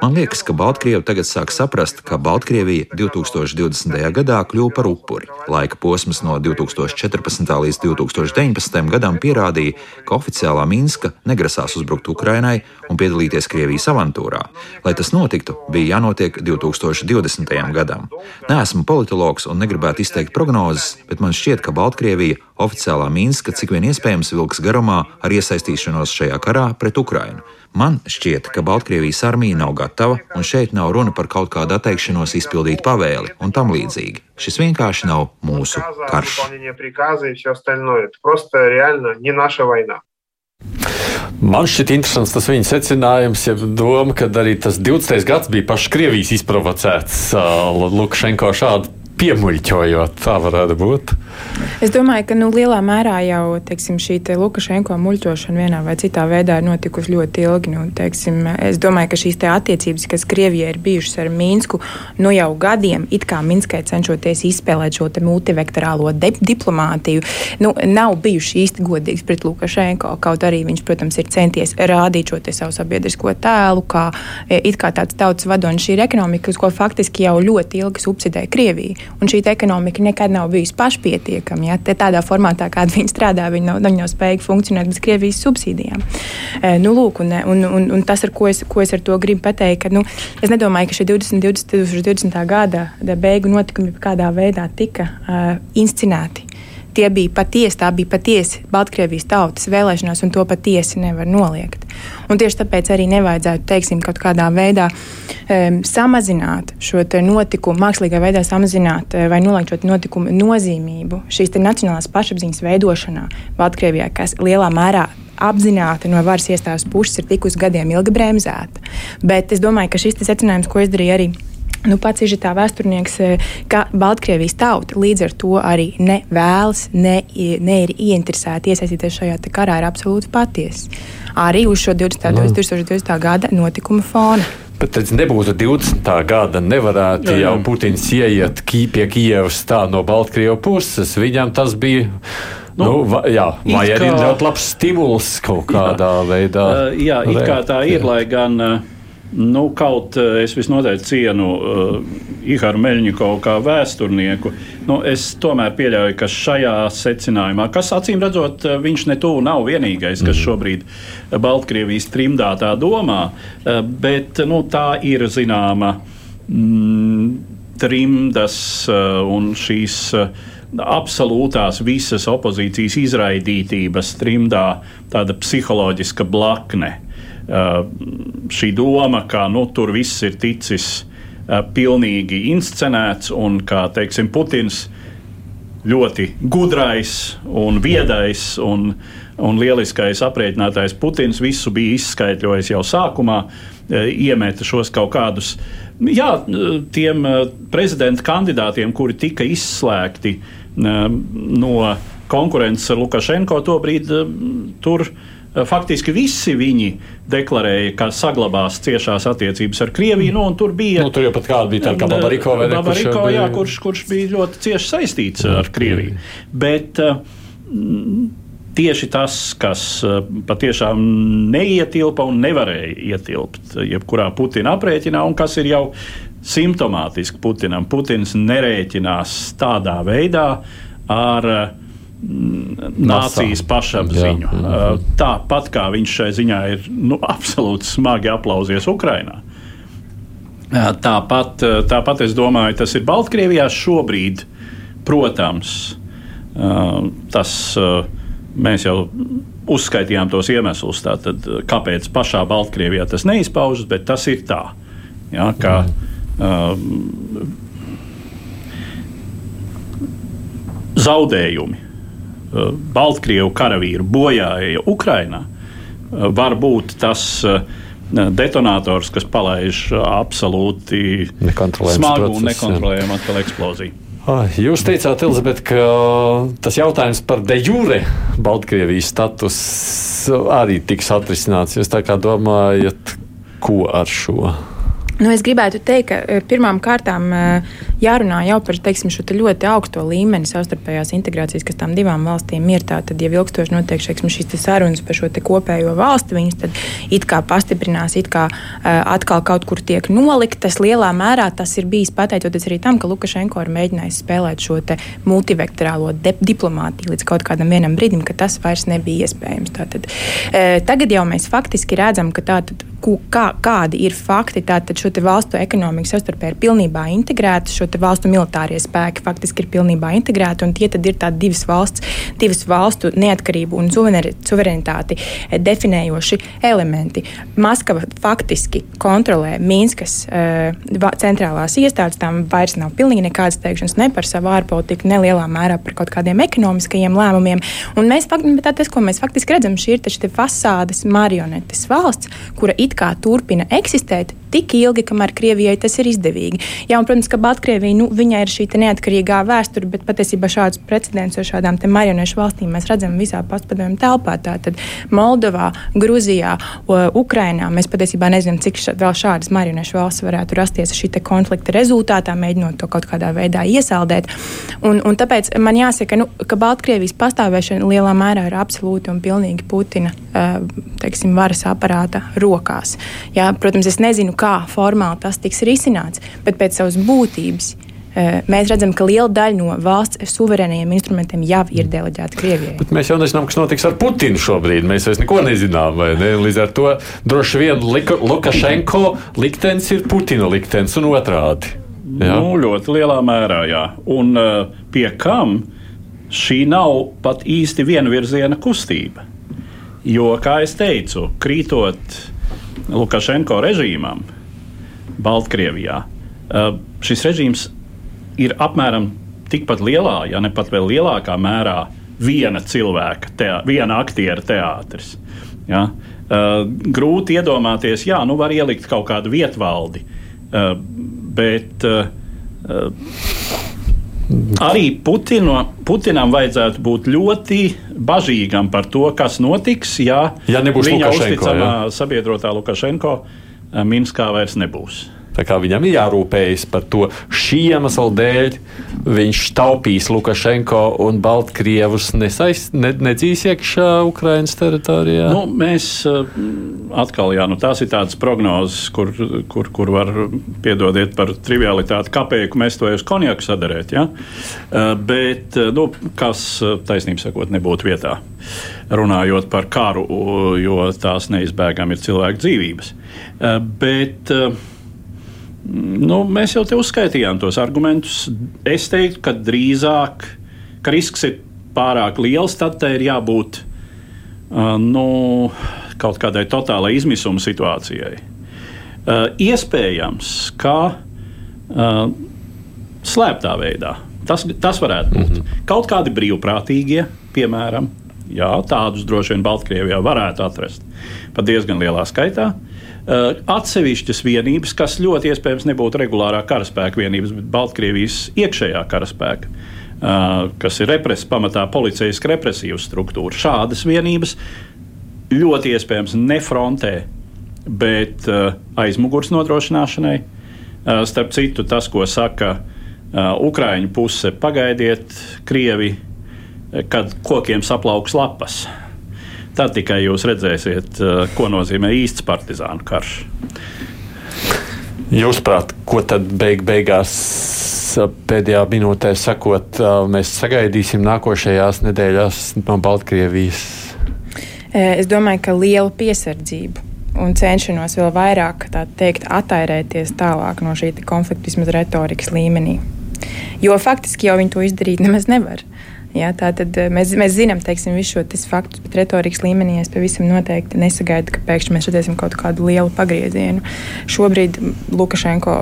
Man liekas, ka Baltkrievi tagad sāk saprast, ka Baltkrievija 2020. gadā kļuva par upuri. Laika posms no 2014. līdz 2019. gadam pierādīja, ka oficiālā Minska negrasās uzbrukt Ukrainai un piedalīties Krievijas avantūrā. Lai tas notiktu, bija jānotiek 2020. gadam. Neesmu politologs un negribētu izteikt prognozes, bet man šķiet, ka Baltkrievija oficiālā Minska cik vien iespējams vilks garumā ar iesaistīšanos šajā karā pret Ukrainu. Man šķiet, ka Baltkrievijas armija nav gatava, un šeit nav runa par kaut kādu atteikšanos izpildīt pavēli un tam līdzīgi. Šis vienkārši nav mūsu karš. Man šķiet interesants tas viņa secinājums, ja doma, ka arī tas 20. gads bija pašs Krievijas izprovocēts. Lukašenko šādu piemuļķojot. Tā varētu būt. Es domāju, ka nu, lielā mērā jau teiksim, šī te Lukašenko muļķošana vienā vai citā veidā ir notikusi ļoti ilgi. Nu, teiksim, es domāju, ka šīs attiecības, kas Krievijai ir bijušas ar Mīnsku, nu jau gadiem, it kā Minskai cenšoties izspēlēt šo multivektorālo diplomātiju, nu, nav bijuši īsti godīgs pret Lukašenko. Kaut arī viņš, protams, ir centies rādīt šo savu sabiedrisko tēlu, kā it kā tāds tautas vadonis šī ir ekonomika, uz ko faktiski jau ļoti ilgi subsidē Krievija un šī ekonomika nekad nav bijusi pašpietiekama. Ja? Tādā formātā, kāda viņi strādā, viņi nav, viņi nav spējīgi funkcionēt bez Krievijas subsīdijām. E, nu, lūk, un, un, un, un tas, ko es, ko es ar to gribu pateikt, ka nu, es nedomāju, ka šie 20, 20, 2020. gada beigu notikumi kādā veidā tika uh, inscenēti tie bija patiesi, tā bija patiesi Baltkrievijas tautas vēlēšanās, un to patiesi nevar noliegt. Un tieši tāpēc arī nevajadzētu, teiksim, kaut kādā veidā um, samazināt šo notikumu, mākslīgā veidā samazināt uh, vai noliegt šo notikumu nozīmību šīs nacionālās pašapziņas veidošanā Baltkrievijā, kas lielā mērā apzināti no varas iestādes puses ir tikusi gadiem ilgi bremzēta. Bet es domāju, ka šis secinājums, ko izdarīja arī Nu, pats ir tā vēsturnieks, eh, ka Baltkrievijas tauta līdz ar to arī ne vēlas, ne, ne ir ieinteresēta iesaistīties šajā karā, ir absolūti patiesa. Arī uz šo 20. No. 2020. gada notikuma fona. Bet tas nebūtu 20. gada. Nevarētu jā, jā. jau Putins ieiet pie Kijavas tā no Baltkrievijas puses. Viņam tas bija. Nu, nu, va, jā, vai arī kā... ļoti labs stimuls kaut kādā jā. veidā? Uh, jā, it kā tā ir, lai gan. Uh, Nu, kaut eh, es visnotaļ cienu uh, Iharu Meļņikovu kā vēsturnieku. Nu, es tomēr pieļauju, ka šajā secinājumā, kas acīm redzot, eh, viņš ne tuvu nav vienīgais, kas mhm. šobrīd Baltkrievijas trimdā tā domā, uh, bet nu, tā ir zināma mm, trimdas uh, un šīs. Uh, absolūtās visas opozīcijas izraidītības trimdā tāda psiholoģiska blakne. Uh, šī doma, ka nu, tur viss ir ticis uh, pilnīgi inscenēts un ka teiksim, Putins ļoti gudrais un viedais un, un lieliskais aprēķinātājs Putins visu bija izskaidrojis jau sākumā, uh, iemeta šos kaut kādus. Jā, tiem prezidenta kandidātiem, kuri tika izslēgti no konkurences ar Lukašenko, tobrīd tur bija Eh, faktiski visi viņi deklarēja, ka saglabās ciešās attiecības ar Krieviju. Nu, tur bija nu, tur jau pat kāda bija tāda Babariko, vai ne? Babariko, kurš, jā, kurš, kurš bija ļoti cieši saistīts ar Krieviju. Bet, tieši tas, kas eh, patiešām neietilpa un nevarēja ietilpt jebkurā Putina aprēķinā, un kas ir jau simptomātiski Putinam. Putins nerēķinās tādā veidā ar uh, nācijas pašapziņu. Jā. Uh, tāpat kā viņš šai ziņā ir nu, [LAUGHS] absolūti smagi aplausies Ukrajinā. Tāpat, tāpat es domāju, tas ir Baltkrievijā šobrīd. Protams, tas mēs jau uzskaitījām tos iemeslus, tātad, kāpēc pašā Baltkrievijā tas neizpaužas, bet tas ir tā. Ja, ka, mm. zaudējumi Baltkrievu karavīru bojāja Ukrainā, eh, var būt tas eh, detonators, kas palaiž absolūti smagu un nekontrolējumu atkal eksploziju. Jūs teicāt, Elizabete, ka tas jautājums par de jure Baltkrievijas status arī tiks atrisināts. Jūs tā kā domājat, ko ar šo? Nu, es gribētu teikt, ka eh, pirmām kārtām eh, jārunā jau par teiksim, šo te ļoti augsto līmeni savstarpējās integrācijas, kas tām divām valstīm ir. Tātad, ja ilgstoši notiek teiksim, šīs te sarunas par šo kopējo valsti, viņas tad it kā pastiprinās, it kā uh, atkal kaut kur tiek noliktas. Lielā mērā tas ir bijis pateicoties arī tam, ka Lukašenko ir mēģinājis spēlēt šo multivektorālo diplomātiju līdz kaut kādam vienam brīdim, ka tas vairs nebija iespējams. Tātad, tagad jau mēs faktiski redzam, ka tātad, kā, kādi ir fakti. Tātad šo valstu ekonomika savstarpēji ir pilnībā integrēta, šo valstu militārie spēki faktiski ir pilnībā integrēti, un tie ir tādi divas valsts, divas valstu neatkarību un suverenitāti definējoši elementi. Maskava faktiski kontrolē Mīnskas uh, centrālās iestādes, tām vairs nav pilnīgi nekādas teikšanas ne par savu ārpolitiku, ne lielā mērā par kaut kādiem ekonomiskajiem lēmumiem. Un mēs, tā, tas, ko mēs faktiski redzam, šī ir fasādes marionetes valsts, kura it kā turpina eksistēt, tik ilgi, kamēr Krievijai tas ir izdevīgi. Jā, un, protams, ka Baltkrievija, nu, ir šī neatkarīgā vēsture, bet patiesībā šādus precedents ar šādām marionešu valstīm mēs redzam visā postpadomju telpā. Tātad Moldovā, Gruzijā, Ukrainā mēs patiesībā nezinām, cik ša, vēl šādas marionešu valsts varētu rasties šī konflikta rezultātā, mēģinot to kaut kādā veidā iesaldēt. Un, un tāpēc man jāsaka, nu, ka Baltkrievijas pastāvēšana lielā mērā ir absolūti un pilnīgi Putina teiksim, varas aparāta rokās. Jā, protams, es nezinu, kā formāli tas tiks risināts, bet pēc savas būtības. Eh, mēs redzam, ka liela daļa no valsts suverēniem instrumentiem jau ir deleģēta Krievijai. Bet mēs jau nezinām, kas notiks ar Putinu šobrīd. Mēs vairs neko nezinām. Ne? Līdz ar to droši vien Lukašenko liktenis ir Putina liktenis un otrādi. Jā? Nu, ļoti lielā mērā, jā. Un uh, pie kam šī nav pat īsti vienvirziena kustība? Jo, kā jau teicu, krītot Lukašenko režīmam Baltkrievijā, eh, šis režīms ir apmēram tikpat lielā, ja ne pat vēl lielākā mērā viena cilvēka, teā, viena aktiera teātris. Ja? Uh, grūti iedomāties, jā, nu var ielikt kaut kādu vietvaldi, uh, bet uh, Arī Putino, Putinam vajadzētu būt ļoti bažīgam par to, kas notiks, ja, ja viņa uzticamā ja? sabiedrotā Lukašenko eh, Minskā vairs nebūs. Viņam ir jārūpējas par to. Šī iemesla dēļ viņš taupīs Lukašenko un Baltkrievus nesaist, ne, nedzīs iekšā Ukraiņas teritorijā. Nu, mēs eh, atkal, jā, nu, tās ir tādas prognozes, kur, kur, kur var piedodiet par trivialitāti, kāpēc mēs to uz konjaku sadarēt. Ja? Eh, bet, eh, nu, kas taisnība sakot, nebūtu vietā. Runājot par karu, jo tās neizbēgami ir cilvēku dzīvības. Bet, Nu, mēs jau te uzskaitījām tos argumentus. Es teiktu, ka drīzāk ka risks ir pārāk liels, tad ir jābūt uh, nu, kaut kādai totālai izmisuma situācijai. Uh, iespējams, ka uh, slēptā veidā tas, tas varētu būt. Mm -hmm. Kaut kādi brīvprātīgie, piemēram, jā, tādus droši vien Baltkrievijā varētu atrast pat diezgan lielā skaitā. Uh, atsevišķas vienības, kas ļoti iespējams nebūtu regulārā karaspēka vienības, bet Baltkrievijas iekšējā karaspēka, eh, kas ir repres, pamatā policijas represīvas struktūra. Šādas vienības ļoti iespējams ne frontē, bet eh, aizmugures nodrošināšanai. Starp citu, tas, ko saka Ukraiņu puse, pagaidiet, Krievi, kad kokiem saplauks lapas. Tad tikai jūs redzēsiet, eh, ko nozīmē īsts partizānu karš. Jūsuprāt, ko tad beig beigās pēdējā minūtē sakot, eh, mēs sagaidīsim nākošajās nedēļās no Baltkrievijas? Eh, es domāju, ka liela piesardzība un cenšanos vēl vairāk teikt, attairēties tālāk no šī konflikta, vismaz retorikas līmenī. Jo faktiski jau viņi to izdarīt nemaz nevar. Ja, tā tad eh, mēs, mēs zinām teiksim, visu šo faktu, bet retorikas līmenī es pavisam noteikti nesagaidu, ka pēkšņi mēs redzēsim kaut kādu lielu pagriezienu. Šobrīd Lukašenko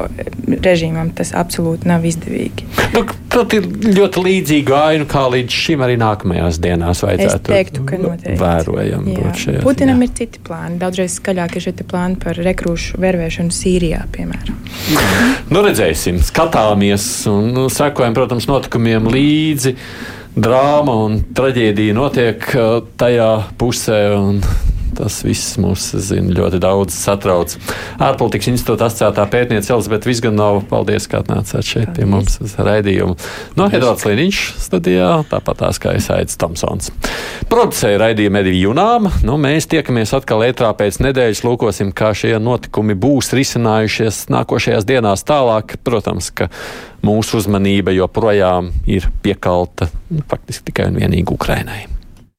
režīmam tas absolūti nav izdevīgi. Nu, tad ir ļoti līdzīga aina, kā līdz šim arī nākamajās dienās vajadzētu es teiktu, ka noteikti. Vērojam šajā. Putinam ziņā. ir citi plāni. Daudzreiz skaļāk ir šie plāni par rekrūšu vervēšanu Sīrijā, piemēram. nu, redzēsim, skatāmies un nu, sekojam, protams, notikumiem līdzi drāma un traģēdija notiek uh, tajā pusē. Un Tas viss mūs, zina, ļoti daudz satrauc. Ārpolitikas institūta asociētā pētniece Elizabete Visganova, paldies, ka atnācāt šeit paldies. pie mums uz raidījumu. No Edvards Liniņš studijā, tāpat tās kā es Aits Tomsons. Producēja raidījumu Edvija Junām. Nu, mēs tiekamies atkal ētrā pēc nedēļas, lūkosim, kā šie notikumi būs risinājušies nākošajās dienās tālāk. Protams, ka mūsu uzmanība joprojām ir piekalta nu, faktiski tikai un vienīgi Ukrainai.